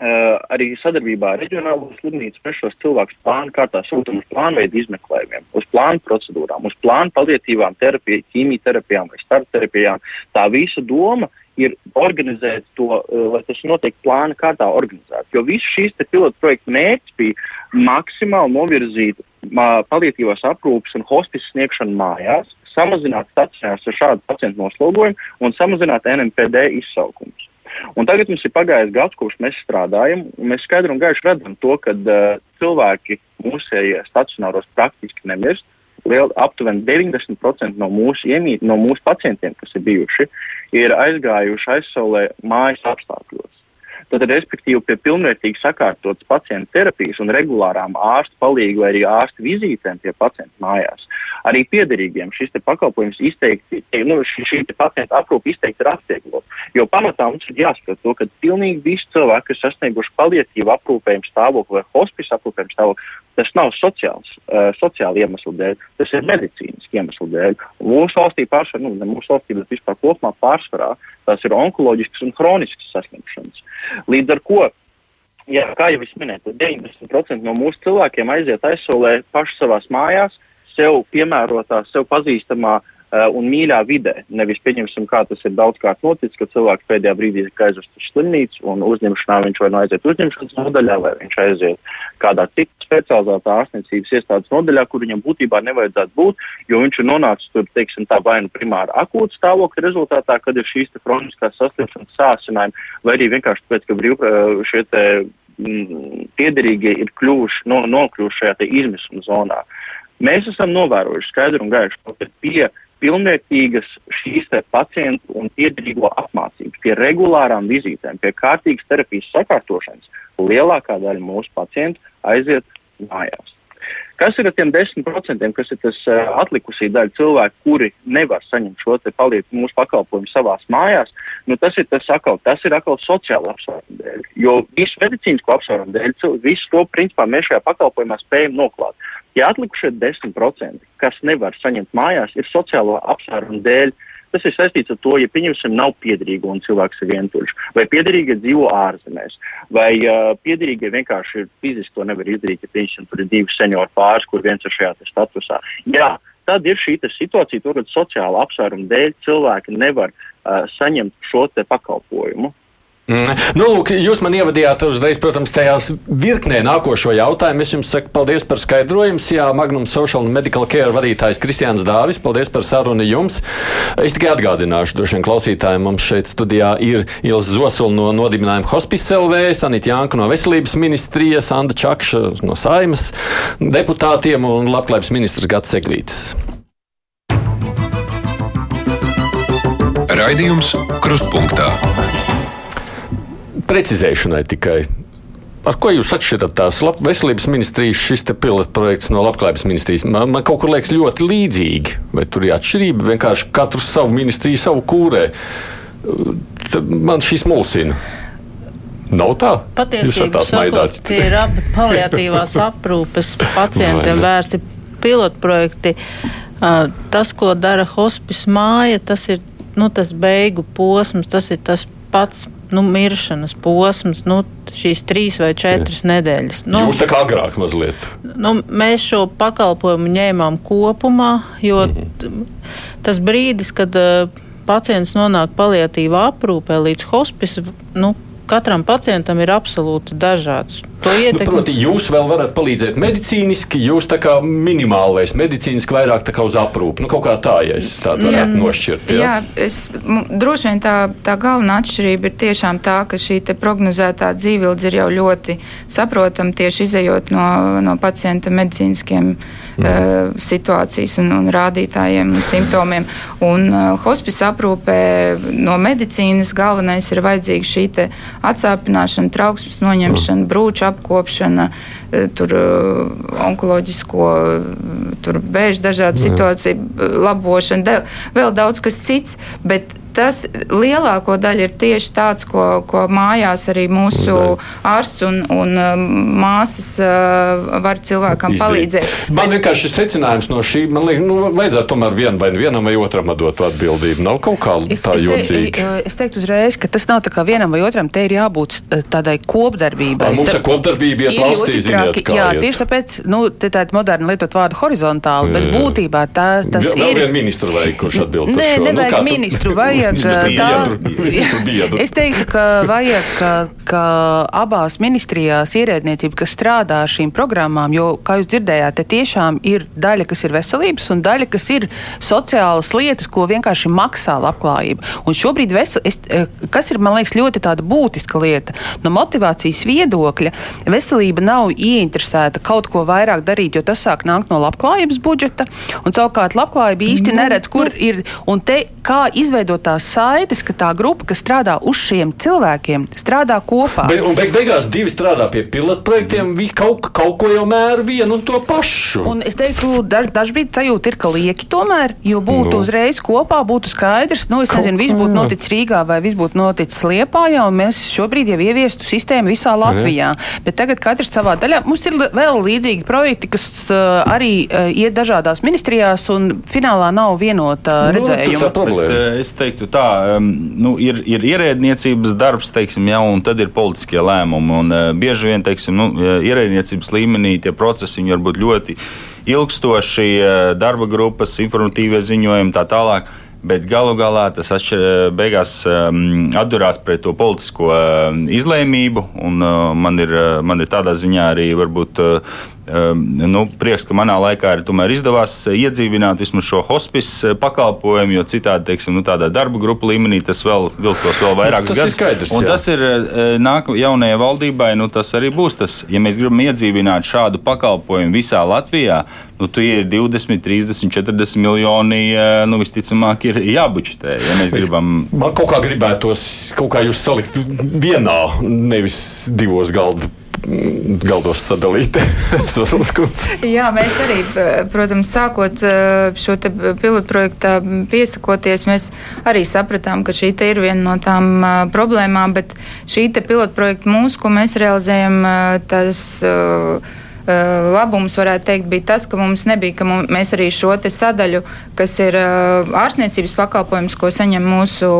Uh, arī sadarbībā ar reģionālo slimnīcu mēs šos cilvēkus plānu kārtā sūtām uz plānveidu izmeklējumiem, uz plānu procedūrām, uz plānu palietīvām terapijām, ķīmijterapijām vai starpterapijām. Tā visa doma ir organizēt to, uh, lai tas notiek plāna kārtā organizēt. Jo visu šīs pilotu projektu mērķis bija maksimāli novirzīt palietīvās aprūpas un hospice sniegšanu mājās, samazināt stacionārs ar šādu pacientu noslogojumu un samazināt NMPD izsaukumus. Un tagad mums ir pagājis gads, kopš mēs strādājam, un mēs skaidri un gaiši redzam to, ka uh, cilvēki mūsējie stacionāros praktiski nemirst. Liel, aptuveni 90% no mūsu, iemīt, no mūsu pacientiem, kas ir bijuši, ir aizgājuši aizsaulē mājas apstākļos. Tad, respektīvi, pie pilnvērtīgi sakārtotas pacientu terapijas un regulārām ārstu palīgu vai arī ārstu vizītēm pie pacientu mājās. Arī piederīgiem šis pakalpojums izteikti, nu, šī, šī te pacienta aprūpe izteikti ir atvieglot. Jo pamatā mums ir jāsaprot to, ka pilnīgi visi cilvēki, kas sasnieguši palietīvu aprūpējumu stāvokli vai hospice aprūpējumu stāvokli, Tas nav sociāls, uh, sociāli iemeslu dēļ, tas ir medicīniski iemeslu dēļ. Mūsu valstī pārsvarā, nu, ne mūsu valstī, bet vispār kopumā pārsvarā, tās ir onkoloģiskas un hroniskas saslimšanas. Līdz ar to jā, kā jau es minēju, 90% no mūsu cilvēkiem aiziet aizsolē paši savās mājās, sev piemērotā, sev pazīstamā un mīļā vidē. Nevis pieņemsim, kā tas ir daudzkārt noticis, ka cilvēks pēdējā brīdī ir aizvests uz slimnīcu un uzņemšanā viņš vai nu aiziet uzņemšanas nodaļā, vai viņš aiziet kādā citā specializētā ārstniecības iestādes nodaļā, kur viņam būtībā nevajadzētu būt, jo viņš ir nonācis tur, teiksim, tā vai nu primāri akūta stāvokļa rezultātā, kad ir šīs kroniskās saslimšanas sācinājumi, vai arī vienkārši tāpēc, ka brīv, šie te mm, piederīgie ir kļuvuši, no, nokļuvuši šajā izmisuma zonā. Mēs esam novērojuši skaidru un gaišu, ka pie pilnvērtīgas šīs pacientu un piederīgo apmācības, pie regulārām vizītēm, pie kārtīgas terapijas sakārtošanas, lielākā daļa mūsu pacientu aiziet mājās. Kas ir ar tiem 10%, kas ir tas uh, atlikusī daļa cilvēku, kuri nevar saņemt šo palīdzību mūsu pakalpojumu savās mājās? Nu, tas ir tas atkal, tas ir atkal sociāla apsvēruma dēļ. Jo visu medicīnisko apsvērumu dēļ, visu to principā mēs šajā pakalpojumā spējam noklāt. Ja atlikušie 10%, kas nevar saņemt mājās, ir sociālo apsvērumu dēļ, uh, Tas ir saistīts ar to, ja pieņemsim, nav piederīga un cilvēks ir vientuļš, vai piederīga dzīvo ārzemēs, vai uh, piederīgie vienkārši fiziski to nevar izdarīt, ja pieņemsim, tur ir divi seniori pāris, kur viens ir šajā statusā. Jā, tad ir šī situācija, tur, kad sociāla apsvēruma dēļ cilvēki nevar uh, saņemt šo pakalpojumu. Mm. Nu, lūk, jūs man ievadījāt uzreiz, protams, tajās virknē nākošo jautājumu. Es jums saku paldies par skaidrojumu. Jā, Magnum Social and Medical Care vadītājs Kristiāns Dāvis, paldies par sarunu jums. Es tikai atgādināšu, droši vien klausītājiem mums šeit studijā ir Ilza Zosula no nodibinājuma Hospice LV, Sanita Janka no Veselības ministrijas, Anda Čakša no Saimas deputātiem un Labklājības ministrs Gats Eglītis. Raidījums Krustpunktā precizēšanai tikai. Ar ko jūs atšķirat tās veselības ministrijas, šis pilotprojekts no labklājības ministrijas? Man, man kaut kur liekas ļoti līdzīgi, vai tur ir atšķirība. Vienkārši katrs savu ministriju, savu kūrē. Tad man šis mulsina. Nav tā. Patiesībā tie ir abi paliatīvās aprūpes pacientiem vērsti pilotprojekti. Tas, ko dara hospice māja, tas ir nu, tas beigu posms, tas ir tas pats nu, miršanas posms, nu, šīs trīs vai četras Jā. nedēļas. Nu, Jūs tā kā agrāk mazliet? Nu, mēs šo pakalpojumu ņēmām kopumā, jo -hmm. tas brīdis, kad uh, pacients nonāk paliatīvā aprūpē līdz hospice, nu, katram pacientam ir absolūti dažāds. Nu, proti, jūs vēl varat palīdzēt medicīniski, jūs tā kā minimālais medicīniski vairāk tā kā uz aprūpu. Nu, kaut kā tā, ja es tādu varētu jā, nošķirt. Jā, jā es, droši vien tā, tā galvenā atšķirība ir tiešām tā, ka šī prognozētā dzīvildze ir jau ļoti saprotama tieši izējot no, no pacienta medicīniskiem mm. uh, situācijas un, un rādītājiem un simptomiem. Un uh, hospice aprūpē no medicīnas galvenais ir vajadzīga šī atsāpināšana, trauksmes noņemšana, mm. brūča apkopšana, eh, tur eh, onkoloģisko, tur bēžu dažādu situāciju labošana, vēl daudz kas cits. Bet tas lielāko daļu ir tieši tāds, ko, ko mājās arī mūsu ārsts un, un um, māsas uh, var cilvēkam Izdarīt. palīdzēt. Man Bet... vienkārši ir secinājums no šī, man liekas, nu, vajadzētu tomēr vien, vai vienam vai otram dot atbildību. Nav kaut kā es, tā jocīga. Es, es teiktu uzreiz, ka tas nav tā kā vienam vai otram, te ir jābūt uh, tādai kopdarbībai. Mums ir kopdarbība iet valstī, ziniet, kā Jā, iet. tieši tāpēc, nu, te tāda moderna lietot vārdu horizontāli, bet būtībā tā, tas Vēl, ir. Vēl vienu ministru vajag, kurš atbild. Nē, nevajag nu, ministru, *laughs* vajag tā, es teiktu, ka vajag, ka, ka abās ministrijās ierēdniecība, kas strādā ar šīm programmām, jo, kā jūs dzirdējāt, te tiešām ir daļa, kas ir veselības un daļa, kas ir sociālas lietas, ko vienkārši maksā labklājība. Un šobrīd, vesel, es, kas ir, man liekas, ļoti tāda būtiska lieta, no motivācijas viedokļa, veselība nav ieinteresēta kaut ko vairāk darīt, jo tas sāk nākt no labklājības budžeta, un savukārt labklājība īsti nu, neredz, kur nu. ir, un te kā izveidot tās saites, ka tā grupa, kas strādā uz šiem cilvēkiem, strādā kopā. Bet, un beig beigās divi strādā pie pilotprojektiem, viņi kaut, kaut ko jau mēra vienu un to pašu. Un es teiktu, daž, dažbrīd sajūta ir, ka lieki tomēr, jo būtu Nu. uzreiz kopā, būtu skaidrs, nu, es Kaut nezinu, viss būtu noticis Rīgā vai viss būtu noticis Liepājā, un mēs šobrīd jau ieviestu sistēmu visā Latvijā. Bet tagad katrs savā daļā. Mums ir vēl līdzīgi projekti, kas uh, arī uh, iet dažādās ministrijās, un finālā nav vienota Nu, tur redzējuma. Bet, es teiktu, tā um, nu, ir, ir ierēdniecības darbs, teiksim, ja, un tad ir politiskie lēmumi. Un, uh, bieži vien teiksim, nu, ierēdniecības līmenī tie procesi var būt ļoti ilgstoši, eh, darba grupas, informatīvie ziņojumi tā tālāk. Bet galu galā tas atšķir, beigās um, atdurās pret to politisko izlēmību. Man, ir, man ir tādā ziņā arī varbūt, nu, prieks, ka manā laikā tomēr izdevās uh, iedzīvināt vismaz šo hospice uh, pakalpojumu, jo citādi, teiksim, nu, tādā darba grupu līmenī tas vēl vilktos vēl vairākus Tas ir gadus. skaidrs, Un jā. tas ir uh, nāk jaunajai valdībai, nu, tas arī būs tas, ja mēs gribam iedzīvināt šādu pakalpojumu visā Latvijā, nu, tie ir 20, 30, 40 miljoni, nu, visticamāk, ir jābučetē, ja mēs gribam. Man kaut kā gribētos, kaut kā jūs salikt vienā, nevis divos galdu, galdos sadalīt. *laughs* Jā, mēs arī, p- protams, sākot eh, šo te pilotprojektu piesakoties, mēs arī sapratām, ka šī ir viena no tām eh, problēmām, bet šī te pilotprojekta mūsu, ko mēs realizējam, eh, tas. eh, eh, Labums, varētu teikt, bija tas, ka mums nebija, ka mums, mēs arī šo te sadaļu, kas ir eh, ārstniecības pakalpojums, ko saņem mūsu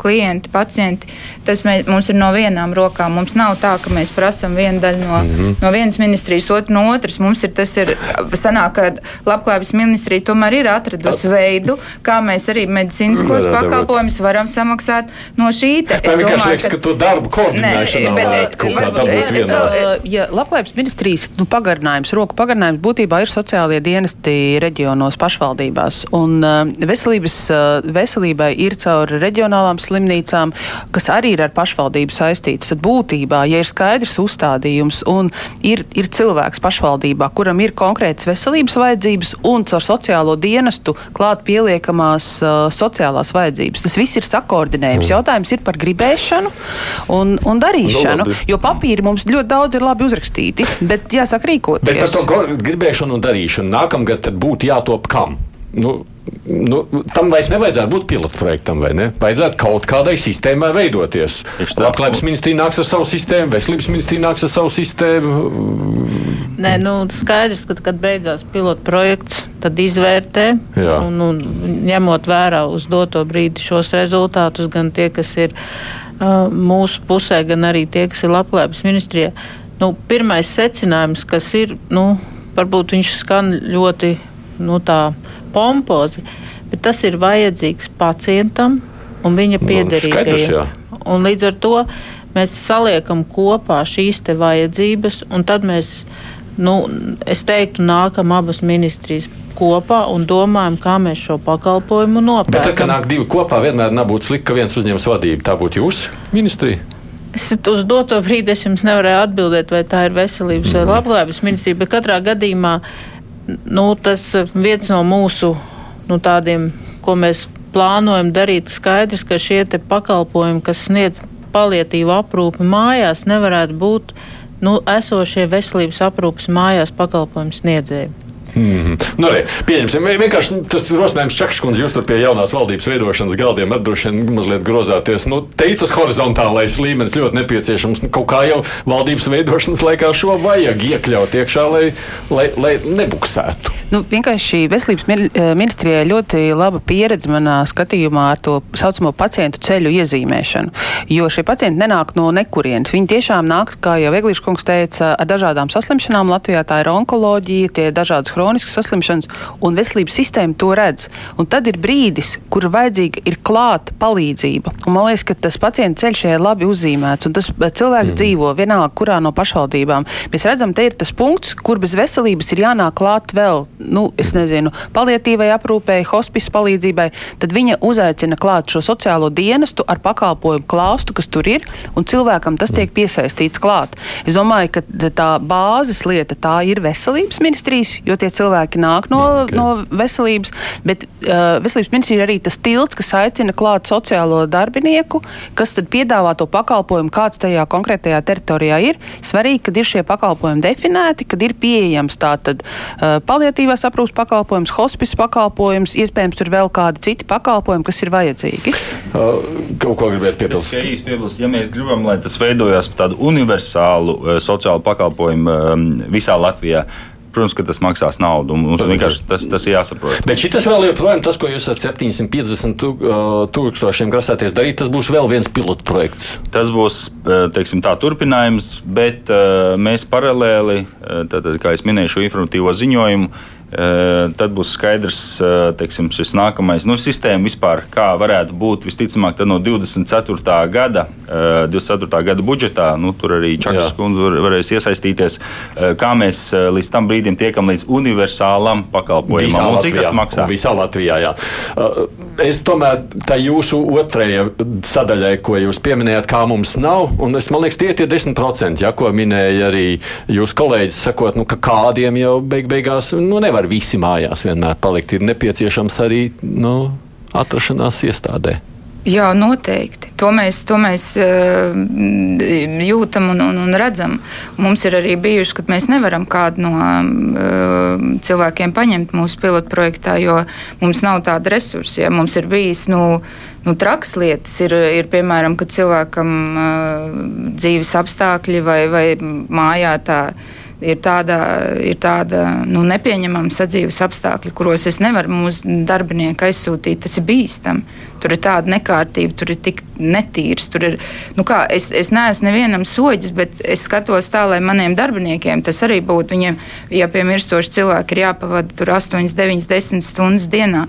klienti, pacienti, tas mē, mums ir no vienām rokām. Mums nav tā, ka mēs prasam vienu daļu no, mm -hmm. no vienas ministrijas, otru no otras. Mums ir tas, ir, sanāk, ka labklājības ministrija tomēr ir atradusi veidu, kā mēs arī medicīniskos pakalpojumus varam samaksāt no šī. te. Tā Es domāju, liekas, ka to darbu koordinēšanā bet, varētu kaut kā dabūt vienā. Uh, Ja labklājības ministrijas nu, pagarinājums, roku pagarinājums būtībā ir sociālie dienesti reģionos pašvaldībās. Un uh, veselības, uh, veselībai ir caur reģionālām slimnīcām, kas arī ir ar pašvaldību saistītas. Tad būtībā, ja ir skaidrs uzstādījums un ir, ir cilvēks pašvaldībā, kuram ir konkrētas veselības vajadzības un caur sociālo dienestu klāt pieliekamās uh, sociālās vajadzības, tas viss ir sakoordinējums. Jautājums ir par gribēšanu un, un darīšanu. Nu, labi. Jo papīri mums ļoti daudz ir labi uzrakstīti, bet jāsaka rīkoties. Bet par to gribēšanu un darīšanu nākamgad tad būtu jātop kam? Nu, nu, tam vairs nevajadzētu būt pilotprojektam, vai ne? Vajadzētu kaut kādai sistēmai veidoties. Labklājības ministrija nāks ar savu sistēmu, veselības ministrija nāks ar savu sistēmu. Nē, nu, skaidrs, ka, kad beidzās pilotu projekts, tad izvērtē. Jā. Un, un, ņemot vērā uz doto brīdi šos rezultātus, gan tie, kas ir uh, mūsu pusē, gan arī tie, kas ir labklājības ministrijā. Nu, pirmais secinājums, kas ir, nu, varbūt viņš skan ļoti nu, pompozi, bet tas ir vajadzīgs pacientam un viņa Nu, piederīgajam. Un līdz ar to mēs saliekam kopā šīs te vajadzības, un tad mēs, nu, es teiktu, nākam abas ministrijas kopā un domājam, kā mēs šo pakalpojumu Bet tad, kad nopērkam. nāk divi kopā, vienmēr nebūtu slikti, ka viens uzņems vadību. Tā būtu jūsu ministrija. Es uz doto brīdi es jums nevarēju atbildēt, vai tā ir veselības vai labklājības ministrija, bet katrā gadījumā nu, tas eh, viens no mūsu nu, tādiem, ko mēs plānojam darīt, skaidrs, ka šie pakalpojumi, kas sniedz palietīvu aprūpi mājās, nevarētu būt nu, esošie veselības aprūpes mājās pakalpojumu sniedzēji. Mm -hmm. nu, arī, pieņemsim, vien- vienkārši nu, tas rosinājums Čakškundze, jūs tur pie jaunās valdības veidošanas galdiem ar droši vien mazliet grozāties. Nu, te ir tas horizontālais līmenis ļoti nepieciešams. Nu, kaut kā jau valdības veidošanas laikā šo vajag iekļaut iekšā, lai, lai, lai nebuksētu. Nu, vienkārši veselības eh, ministrijai ļoti laba pieredze manā skatījumā ar to saucamo pacientu ceļu iezīmēšanu. Jo šie pacienti nenāk no nekurienes. Viņi tiešām nāk, kā jau Eglīša kungs teica, ar dažādām saslimšanām. Latvijā tā ir onkoloģija, tie ir dažādas chroniskas saslimšanas, un veselības sistēma to redz. Un tad ir brīdis, kur vajadzīga ir klāta palīdzība. Un man liekas, ka tas pacienta ceļš ir labi uzzīmēts, un tas eh, cilvēks mm. dzīvo vienalga, kurā no pašvaldībām. Mēs redzam, te ir tas punkts, kur bez veselības ir jānāk klāt vēl, nu, es nezinu, palietīvai aprūpēji, hospice palīdzībai. Tad viņa uzaicina klāt šo sociālo dienestu ar pakalpojumu klāstu, kas tur ir, un cilvēkam tas tiek piesaistīts klāt. Es domāju, ka tā bāzes lieta tā ir veselības ministrijas, jo tie šie cilvēki nāk no, okay. no veselības, bet uh, veselības ministrija ir arī tas tilts, kas aicina klāt sociālo darbinieku, kas tad piedāvā to pakalpojumu, kāds tajā konkrētajā teritorijā ir. Svarīgi, kad ir šie pakalpojumi definēti, kad ir pieejams tātad uh, paliatīvās aprūpas pakalpojums, hospice pakalpojums, iespējams tur vēl kādi citi pakalpojumi, kas ir vajadzīgi. Uh, kaut ko gribētu piebilst? piebilst, ja mēs gribam, lai tas veidojas par tādu universālu uh, sociālu pakalpojumu um, visā Latvijā, Protams, ka tas maksās naudu. Mums vienkārši tas, tas jāsaprot. Bet šis vēl joprojām tas, ko jūs esat 750 tūkstošiem grasāties darīt, tas būs vēl viens pilotprojekts. Tas būs teiksim, tā turpinājums, bet mēs paralēli, tad, kā jau minēju, šo informatīvo ziņojumu Tad būs skaidrs, teiksim, šis nākamais nu, sistēma vispār, kā varētu būt visticamāk no 24. gada, 24. gada budžetā. Nu, tur arī Čakas kundze var, varēs iesaistīties. Kā mēs līdz tam brīdim tiekam līdz universālam pakalpojumam un cik tas maksā? Visā Latvijā, jā. Es tomēr tā jūsu otrajai sadaļai, ko jūs pieminējāt, kā mums nav, un es man liekas, tie ir 10%, ja, ko minēja arī jūsu kolēģis, sakot, nu, ka kādiem jau beig beigās nu, nevar nevar visi mājās vienmēr palikt. Ir nepieciešams arī nu, atrašanās iestādē. Jā, noteikti. To mēs, to mēs uh, jūtam un, un, un redzam. Mums ir arī bijuši, kad mēs nevaram kādu no uh, cilvēkiem paņemt mūsu pilotprojektā, jo mums nav tāda resursa. Ja? Mums ir bijis nu, nu, traks lietas, ir, ir piemēram, kad cilvēkam uh, dzīves apstākļi vai, vai mājā tā ir tāda, ir tāda nu, nepieņemama sadzīves apstākļa, kuros es nevaru mūsu darbinieku aizsūtīt. Tas ir bīstami. Tur ir tāda nekārtība, tur ir tik netīrs. Ir, nu kā, es, es neesmu nevienam soģis, bet es skatos tā, lai maniem darbiniekiem tas arī būtu. Viņiem, ja pie mirstoša cilvēka ir jāpavada tur 8, 9, 10 stundas dienā,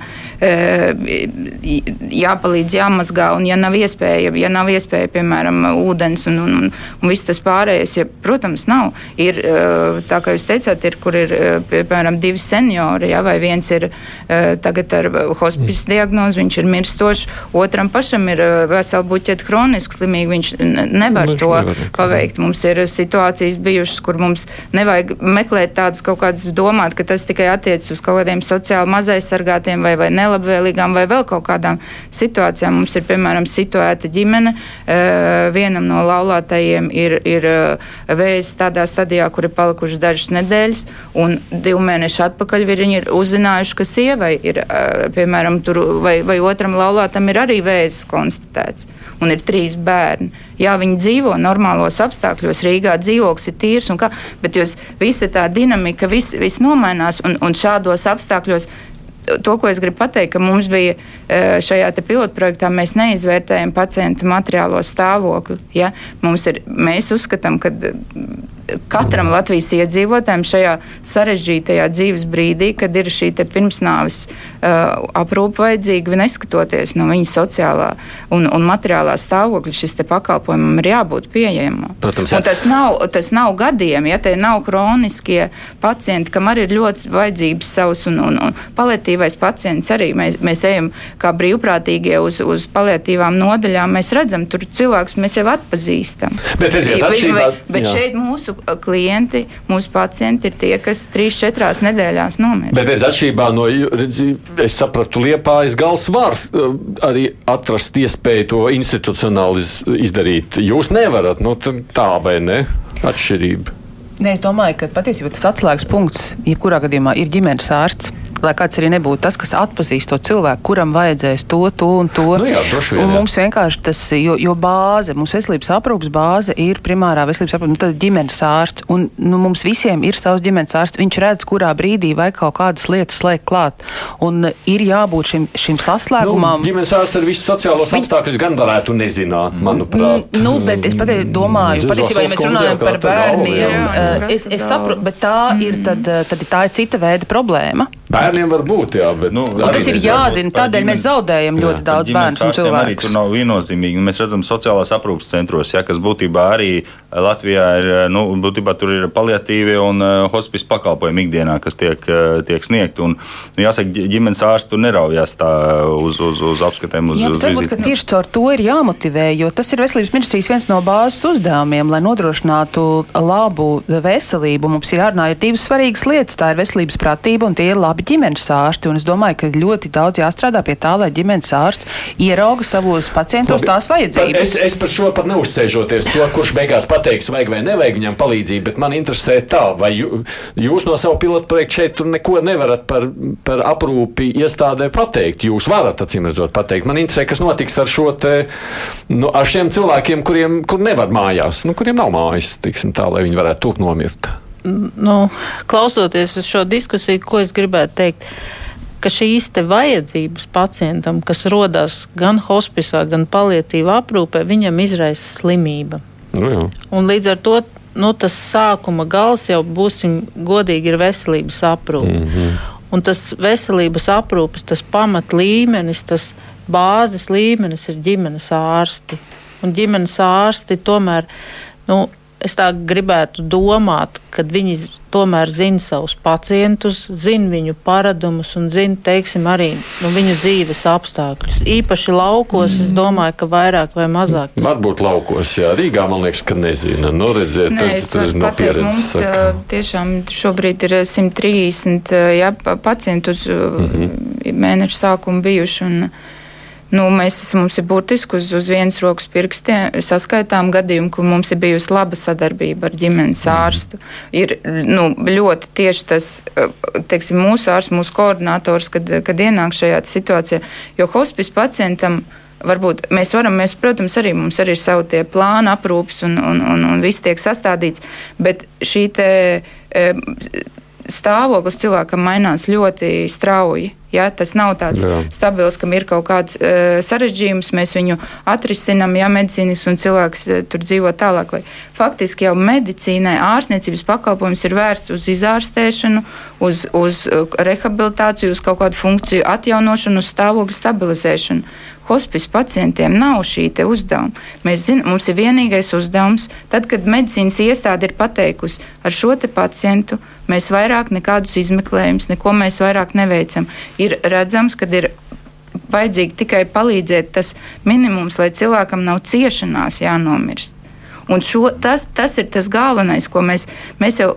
jāpalīdz, jāmazgā, un ja nav iespēja, ja nav iespēja piemēram, ūdens un, un, un, un viss tas pārējais, ja, protams, nav. Ir, tā kā jūs teicāt, ir, kur ir piemēram divi seniori, ja, vai viens ir tagad ar hospice diagnozi, viņš ir mirstošs stāvošs, otram pašam ir eh, vesela buķeta kroniski slimīgi, viņš nevar viņš to nevar. paveikt. Mums ir situācijas bijušas, kur mums nevajag meklēt tādas kaut kādas domāt, ka tas tikai attiecas uz kaut kādiem sociāli mazaizsargātiem vai, vai nelabvēlīgām vai vēl kaut kādām situācijām. Mums ir, piemēram, situēta ģimene, eh, vienam no laulātajiem ir, ir eh, vēzis tādā stadijā, kur ir palikušas dažas nedēļas, un divu mēnešu atpakaļ viņi ir uzzinājuši, ka sievai ir, piemēram, tur vai, vai otram laulātājam tam ir arī vēzis konstatēts. Un ir trīs bērni. Jā, viņi dzīvo normālos apstākļos, Rīgā dzīvoklis ir tīrs, kā, bet visa tā dinamika, viss vis nomainās un, un šādos apstākļos to, ko es gribu pateikt, ka mums bija e, šajā pilotprojektā, mēs neizvērtējam pacienta materiālo stāvokli. Ja? Mums ir, mēs uzskatām, ka katram Latvijas iedzīvotājam šajā sarežģītajā dzīves brīdī, kad ir šī pirmsnāvis uh, aprūpe vajadzīga, neskatoties no viņa sociālā un, un materiālā stāvokļa, šis pakalpojumam ir jābūt pieejamam. Protams, jā. tas, nav, tas nav gadiem, ja tie nav kroniskie pacienti, kam arī ir ļoti vajadzības savas, un, un, un paliatīvais pacients arī mēs, mēs ejam kā brīvprātīgie uz, uz paliatīvām nodaļām. Mēs redzam, tur cilvēks mēs jau atpazīstam. Bet, redziet, atšķirībā, bet jā. šeit mūsu klienti, mūsu pacienti ir tie, kas 3-4 nedēļās nomirst. Bet, redz, atšķirībā no, redz, es sapratu, liepājas gals var uh, arī atrast iespēju to institucionāli izdarīt. Jūs nevarat, nu tā vai ne? Atšķirība. Nē, es domāju, ka patiesībā tas atslēgas punkts jebkurā gadījumā ir ģimenes ārsts lai kāds arī nebūtu tas, kas atpazīst to cilvēku, kuram vajadzēs to, to un to. Nu jā, vien, un mums vienkārši tas, jo, jo bāze, mums veselības aprūpas bāze ir primārā veselības aprūpas, nu, tad ģimenes ārsts. Un nu, mums visiem ir savs ģimenes ārsts. Viņš redz, kurā brīdī vajag kaut kādas lietas slēgt klāt. Un ir jābūt šim, šim saslēgumam. Nu, ģimenes ārsts ar visu sociālos Viņ... apstākļus gan varētu nezināt, manuprāt. Mm, nu, bet es pat domāju, patiesībā, ja mēs runājam par bērniem, jā, jā, es, es saprotu, bet tā ir, tad, tad tā ir cita veida problēma. Bērniem var būt, jā, bet Nu, tas ir jāzina, tādēļ mēs zaudējam ļoti daudz bērnu un Arī tur cilvēku. nav viennozīmīgi. Mēs redzam, sociālās aprūpas centros, ja, kas būtībā arī Latvijā ir, nu, būtībā tur ir paliatīvie un uh, hospice pakalpojumi ikdienā, kas tiek, uh, tiek sniegti. Un, nu, jāsaka, ģi- ģimenes ārsts tur neraujās tā uz, uz, uz apskatēm, uz, Jā, uz varbūt ka tieši caur to ir jāmotivē, jo tas ir veselības ministrijas viens no bāzes uzdevumiem, lai nodrošinātu labu veselību. Mums ir jārunā ir divas svarīgas lietas. Tā ir veselības pratība un tie ir labi ģimenes ārsti. Un es domāju, ka ļoti daudz jāstrādā pie tā, lai ģimenes ārsts ierauga savos pacientos tās vajadzības. Es, es par šo pat neuzsēžoties to, kurš beigās pateiks, vajag vai nevajag viņam palīdzību, bet man interesē tā, vai jū, jūs no savu pilotu projektu šeit neko nevarat par, par aprūpi iestādē pateikt. Jūs varat, acīm redzot, pateikt. Man interesē, kas notiks ar šo te, nu, ar šiem cilvēkiem, kuriem kur nevar mājās, nu, kuriem nav mājas, tiksim tā, lai viņi varētu tur nomirt. Nu, klausoties uz šo diskusiju, ko es gribētu teikt, ka šīs vajadzības pacientam, kas rodas gan hospicā, gan palietīvā aprūpē, viņam izraisa slimība. Nu, līdz ar to nu, tas sākuma gals jau būsim godīgi ir veselības aprūpe. Mm -hmm. Un tas veselības aprūpes, tas pamat līmenis, tas bāzes līmenis ir ģimenes ārsti. Un ģimenes ārsti tomēr, nu, es tā gribētu domāt, ka viņi tomēr zina savus pacientus, zina viņu paradumus un zina, teiksim, arī nu, viņu dzīves apstākļus. Īpaši laukos, es domāju, ka vairāk vai mazāk. Varbūt laukos, jā. Rīgā man liekas, ka nezina. Nu, redziet, Nē, tas, tas no pieredzes. mums saka. tiešām šobrīd ir ā, 130 ā, jā, pa- pacientu uz Mhm. mēneša sākumu bijuši. Un, Nu, mēs esam, mums ir burtiski uz, uz vienas rokas pirkstiem saskaitām gadījumu, kur mums ir bijusi laba sadarbība ar ģimenes Mhm. ārstu. Ir nu, ļoti tieši tas, ā, teiksim, mūsu ārsts, mūsu koordinators, kad, kad ienāk šajā situācijā, jo hospice pacientam Varbūt mēs varam, mēs, protams, arī mums arī ir savi tie plāni, aprūpes un, un, un, un viss tiek sastādīts, bet šī te, e, stāvoklis cilvēkam mainās ļoti strauji. Ja, tas nav tāds Jā. stabils, kam ir kaut kāds uh, sarežģījums, mēs viņu atrisinām, ja medicīnas un cilvēks uh, tur dzīvo tālāk. Vai. Faktiski jau medicīnai ārstniecības pakalpojums ir vērsts uz izārstēšanu, uz, uz rehabilitāciju, uz kaut kādu funkciju atjaunošanu, uz stāvokļa stabilizēšanu. Hospice pacientiem nav šī uzdevuma. Mēs zinām, mums ir vienīgais uzdevums, tad, kad medicīnas iestāde ir pateikusi, ar šo pacientu mēs vairāk nekādus izmeklējumus, neko mēs vairāk neveicam. Ir redzams, ka ir vajadzīgi tikai palīdzēt tas minimums, lai cilvēkam nav ciešanās jānomirst. Un šo, tas, tas ir tas galvenais, ko mēs, mēs jau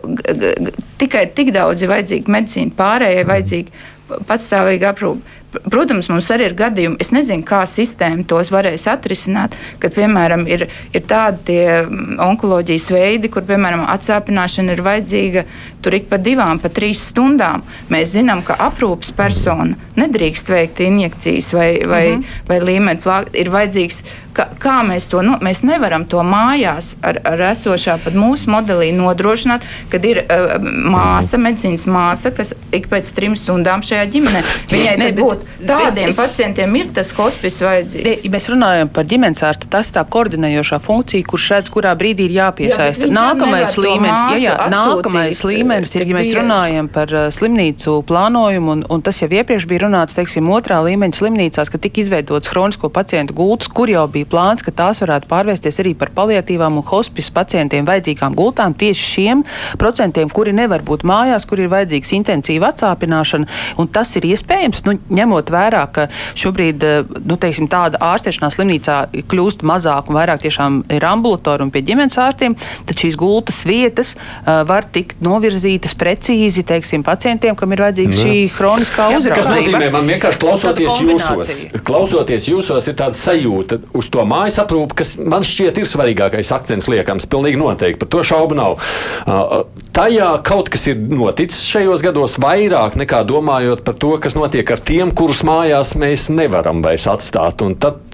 tikai tik daudz ir vajadzīga medicīna, pārējai vajadzīga patstāvīga aprūpe. Protams, mums arī ir gadījumi, es nezinu, kā sistēma tos varēs atrisināt, kad, piemēram, ir, ir tādi mm, onkoloģijas veidi, kur, piemēram, atsāpināšana ir vajadzīga tur ik pa divām, pa trīs stundām. Mēs zinām, ka aprūpas persona nedrīkst veikt injekcijas vai, vai, mm -hmm. vai līmeni plākt. Ir vajadzīgs, kā, kā mēs to, nu, mēs nevaram to mājās ar, ar esošā pat mūsu modelī nodrošināt, kad ir uh, māsa, medicīnas māsa, kas ik pēc trim stundām šajā ģimenē. Viņai Nē, tad būtu tādiem es- pacientiem ir tas hospice vajadzīgs. Ja mēs runājam par ģimenes ārstu, tas ir tā koordinējošā funkcija, kurš redz, kurā brīdī ir jāpiesaista. Jā, nākamais līmenis, jā, jā, māsu nākamais atsūtīt, līmenis ir, ja mēs runājam par uh, slimnīcu plānojumu, un, un tas jau iepriekš bija runāts, teiksim, otrā līmeņa slimnīcās, ka tika izveidots hronisko pacientu gultas, kur jau bija plāns, ka tās varētu pārvērsties arī par paliatīvām un hospice pacientiem vajadzīgām gultām tieši šiem procentiem, kuri nevar būt mājās, kur ir vajadzīgs intensīva atsāpināšana, un tas ir iespējams, nu, ņemot vērā, ka šobrīd eh, nu, teiksim, tāda ārstēšanā slimnīcā kļūst mazāk un vairāk tiešām ir ambulatori un pie ģimenes ārstiem, tad šīs gultas vietas uh, var tikt novirzītas precīzi teiksim, pacientiem, kam ir vajadzīga šī hroniskā Kas uzraudzība. nozīmē, man vienkārši klausoties jūsos, klausoties jūsos, ir tāda sajūta uz to mājas aprūpi, kas man šķiet ir svarīgākais akcents liekams. Pilnīgi noteikti, par to šaubu nav. Uh, Tajā kaut kas ir noticis šajos gados vairāk nekā domājot par to, kas notiek ar tiem, kurus mājās mēs nevaram vairs atstāt.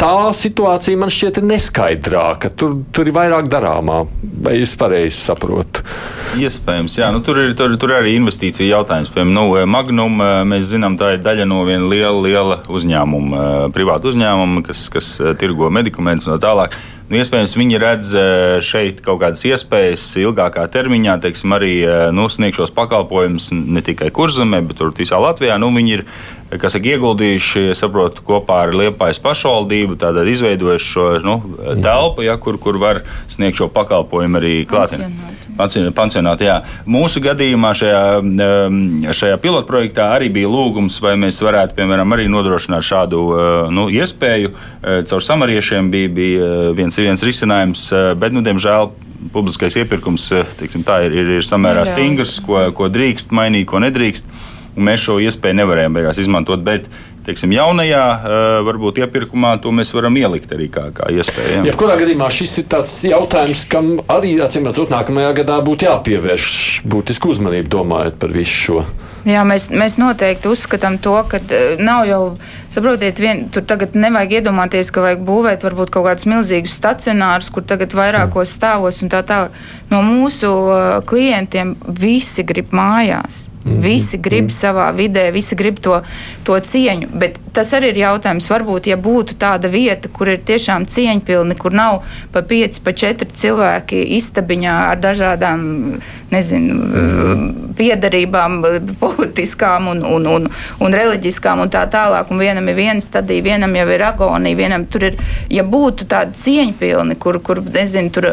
Tā situācija man šķiet neskaidrāka. Tur, tur ir vairāk darāmā, vai es pareizi saprotu. Iespējams, jā. Nu, tur, ir, tur, tur arī investīcija jautājums. Piemēram, nu, Magnum, mēs zinām, tā ir daļa no viena liela, liela uzņēmuma, privāta uzņēmuma, kas, kas tirgo medikamentus un tā tālāk. Nu, iespējams, viņi redz šeit kaut kādas iespējas ilgākā termiņā, teiksim, arī nu, sniegšos pakalpojumus ne tikai kurzemē, bet arī visā Latvijā. Nu, viņi ir kas ir ieguldījuši, saprotu, kopā ar Liepājas pašvaldību, tātad izveidojuši šo nu, telpu, ja, kur, kur var sniegt šo pakalpojumu arī klātienē pansionāti. Jā. Mūsu gadījumā šajā, šajā pilotprojektā arī bija lūgums, vai mēs varētu, piemēram, arī nodrošināt šādu nu, iespēju. Caur samariešiem bija, bija viens, viens risinājums, bet, nu, diemžēl, publiskais iepirkums teiksim, tā, ir, ir, ir samērā stingrs, ko, ko drīkst mainīt, ko nedrīkst. Mēs šo iespēju nevarējām beigās izmantot. Bet, teiksim, jaunajā varbūt iepirkumā to mēs varam ielikt arī kā, kā iespēju. Jebkurā gadījumā šis ir tāds jautājums, kam arī, acīm redzot, nākamajā gadā būtu jāpievērš būtisku uzmanību domājot par visu šo. Jā, mēs, mēs noteikti uzskatām to, ka nav jau, saprotiet, vien, tur tagad nevajag iedomāties, ka vajag būvēt varbūt kaut kādus milzīgus stacionārus, kur tagad vairākos stāvos un tā tālāk. No mūsu klientiem visi grib mājās. Mhm. Visi grib mm. savā vidē, visi grib to, to cieņu. Bet tas arī ir jautājums. Varbūt, ja būtu tāda vieta, kur ir tiešām cieņpilni, kur nav pa pieci, pa četri cilvēki istabiņā ar dažādām nezinu, piedarībām, politiskām un, un, un, un reliģiskām un tā tālāk. Un vienam ir viena stadija, vienam jau ir agonija, vienam tur ir, ja būtu tāda cieņpilni, kur, kur nezinu, tur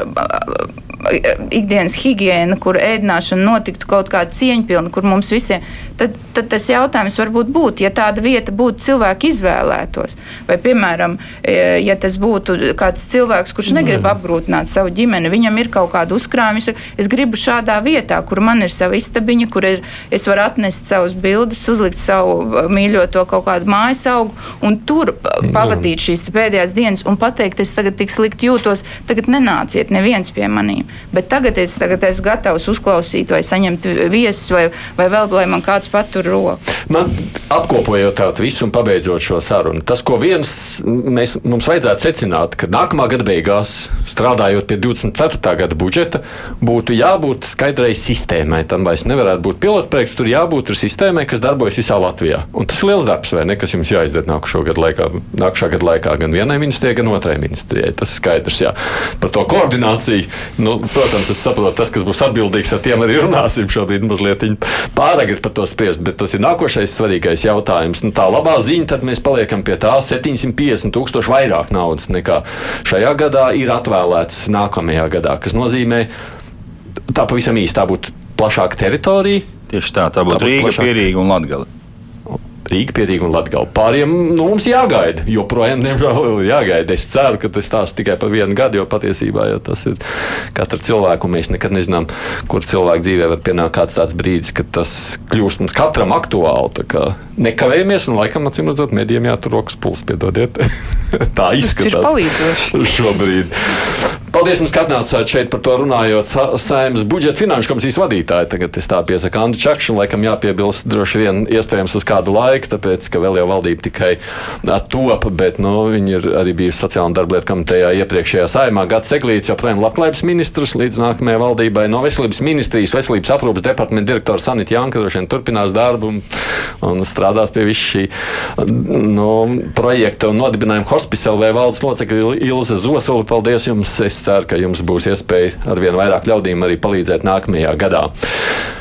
ikdienas higiēna, kur ēdināšana notiktu kaut kāda cieņpilna, kur mums visiem, tad, tad tas jautājums varbūt būtu, ja tāda vieta būtu cilvēki izvēlētos. Vai, piemēram, e, ja tas būtu kāds cilvēks, kurš negrib apgrūtināt savu ģimeni, viņam ir kaut kāda uzkrājuma, es gribu šādā vietā, kur man ir sava istabiņa, kur ir, es varu atnest savus bildes, uzlikt savu e, mīļoto kaut kādu mājas augu un tur pavadīt šīs pēdējās dienas un pateikt, es tagad tik slikti jūtos, tagad nenāciet neviens pie maniem. Bet tagad es tagad esmu gatavs uzklausīt vai saņemt viesus, vai, vai vēl, lai man kāds patur roku. Man apkopojot tādu visu un pabeidzot šo sarunu, tas, ko viens mēs, mums vajadzētu secināt, ka nākamā gada beigās, strādājot pie 24. gada budžeta, būtu jābūt skaidrai sistēmai. Tam vairs nevarētu būt pilotprojekts, tur jābūt sistēmai, kas darbojas visā Latvijā. Un tas ir liels darbs, vai ne, kas jums jāizdara nākamā gada laikā, nākamā gada laikā gan vienai ministrijai, gan otrai ministrijai. Tas ir skaidrs, jā. Par to koordināciju. Nu, protams, es saprotu, tas, kas būs atbildīgs, ar tiem arī runāsim šobrīd. Mazliet pārāk ir par to spriest, bet tas ir nākošais svarīgais jautājums. Nu, tā labā ziņa, tad mēs paliekam pie tā 750 tūkstoši vairāk naudas nekā šajā gadā ir atvēlēts nākamajā gadā, kas nozīmē, tā pavisam īsti tā būtu plašāka teritorija. Tieši tā, tā būtu Rīga, Pierīga un Latgala. Rīga, Pierīga un Latvija. Pāriem nu, mums jāgaida. Joprojām, diemžēl, ir jāgaida. Es ceru, ka tas stāsta tikai par vienu gadu, jo patiesībā jo tas ir katra cilvēka, mēs nekad nezinām, kur cilvēka dzīvē var pienākt kāds tāds brīdis, kad tas kļūst mums katram aktuāli. Nekavējamies, un laikam, acīm redzot, medijiem jātur rokas puls, piedodiet. *laughs* Tā izskatās šobrīd. Paldies, ka atnācāt šeit par to runājot. Saimnes budžeta finanšu komisijas vadītāji. Tagad es tā piesaku Andu Čakšu, un laikam jāpiebilst droši vien iespējams uz kādu laiku, tāpēc, ka vēl jau valdība tikai top, bet nu, viņi ir arī bijusi sociāla darba lietu komitejā iepriekšējā saimā. Gats Eglīts joprojām labklājības ministrs līdz nākamajai valdībai. No veselības ministrijas, veselības aprūpas departamenta direktors Sanita Janka droši vien turpinās darbu un, un strādās pie visu šī nu, projekta un nodibinājuma hospice LV valdes locekļa Ilze Zosoli. Paldies jums! Es ceru, ka jums būs iespēja ar vien vairāk ļaudīm arī palīdzēt nākamajā gadā.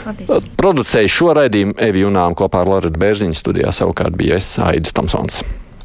Paldies. Producēju šo raidījumu Evi Junām kopā ar Lorētu Bērziņu studijā savukārt bija es Aidis Tomsons.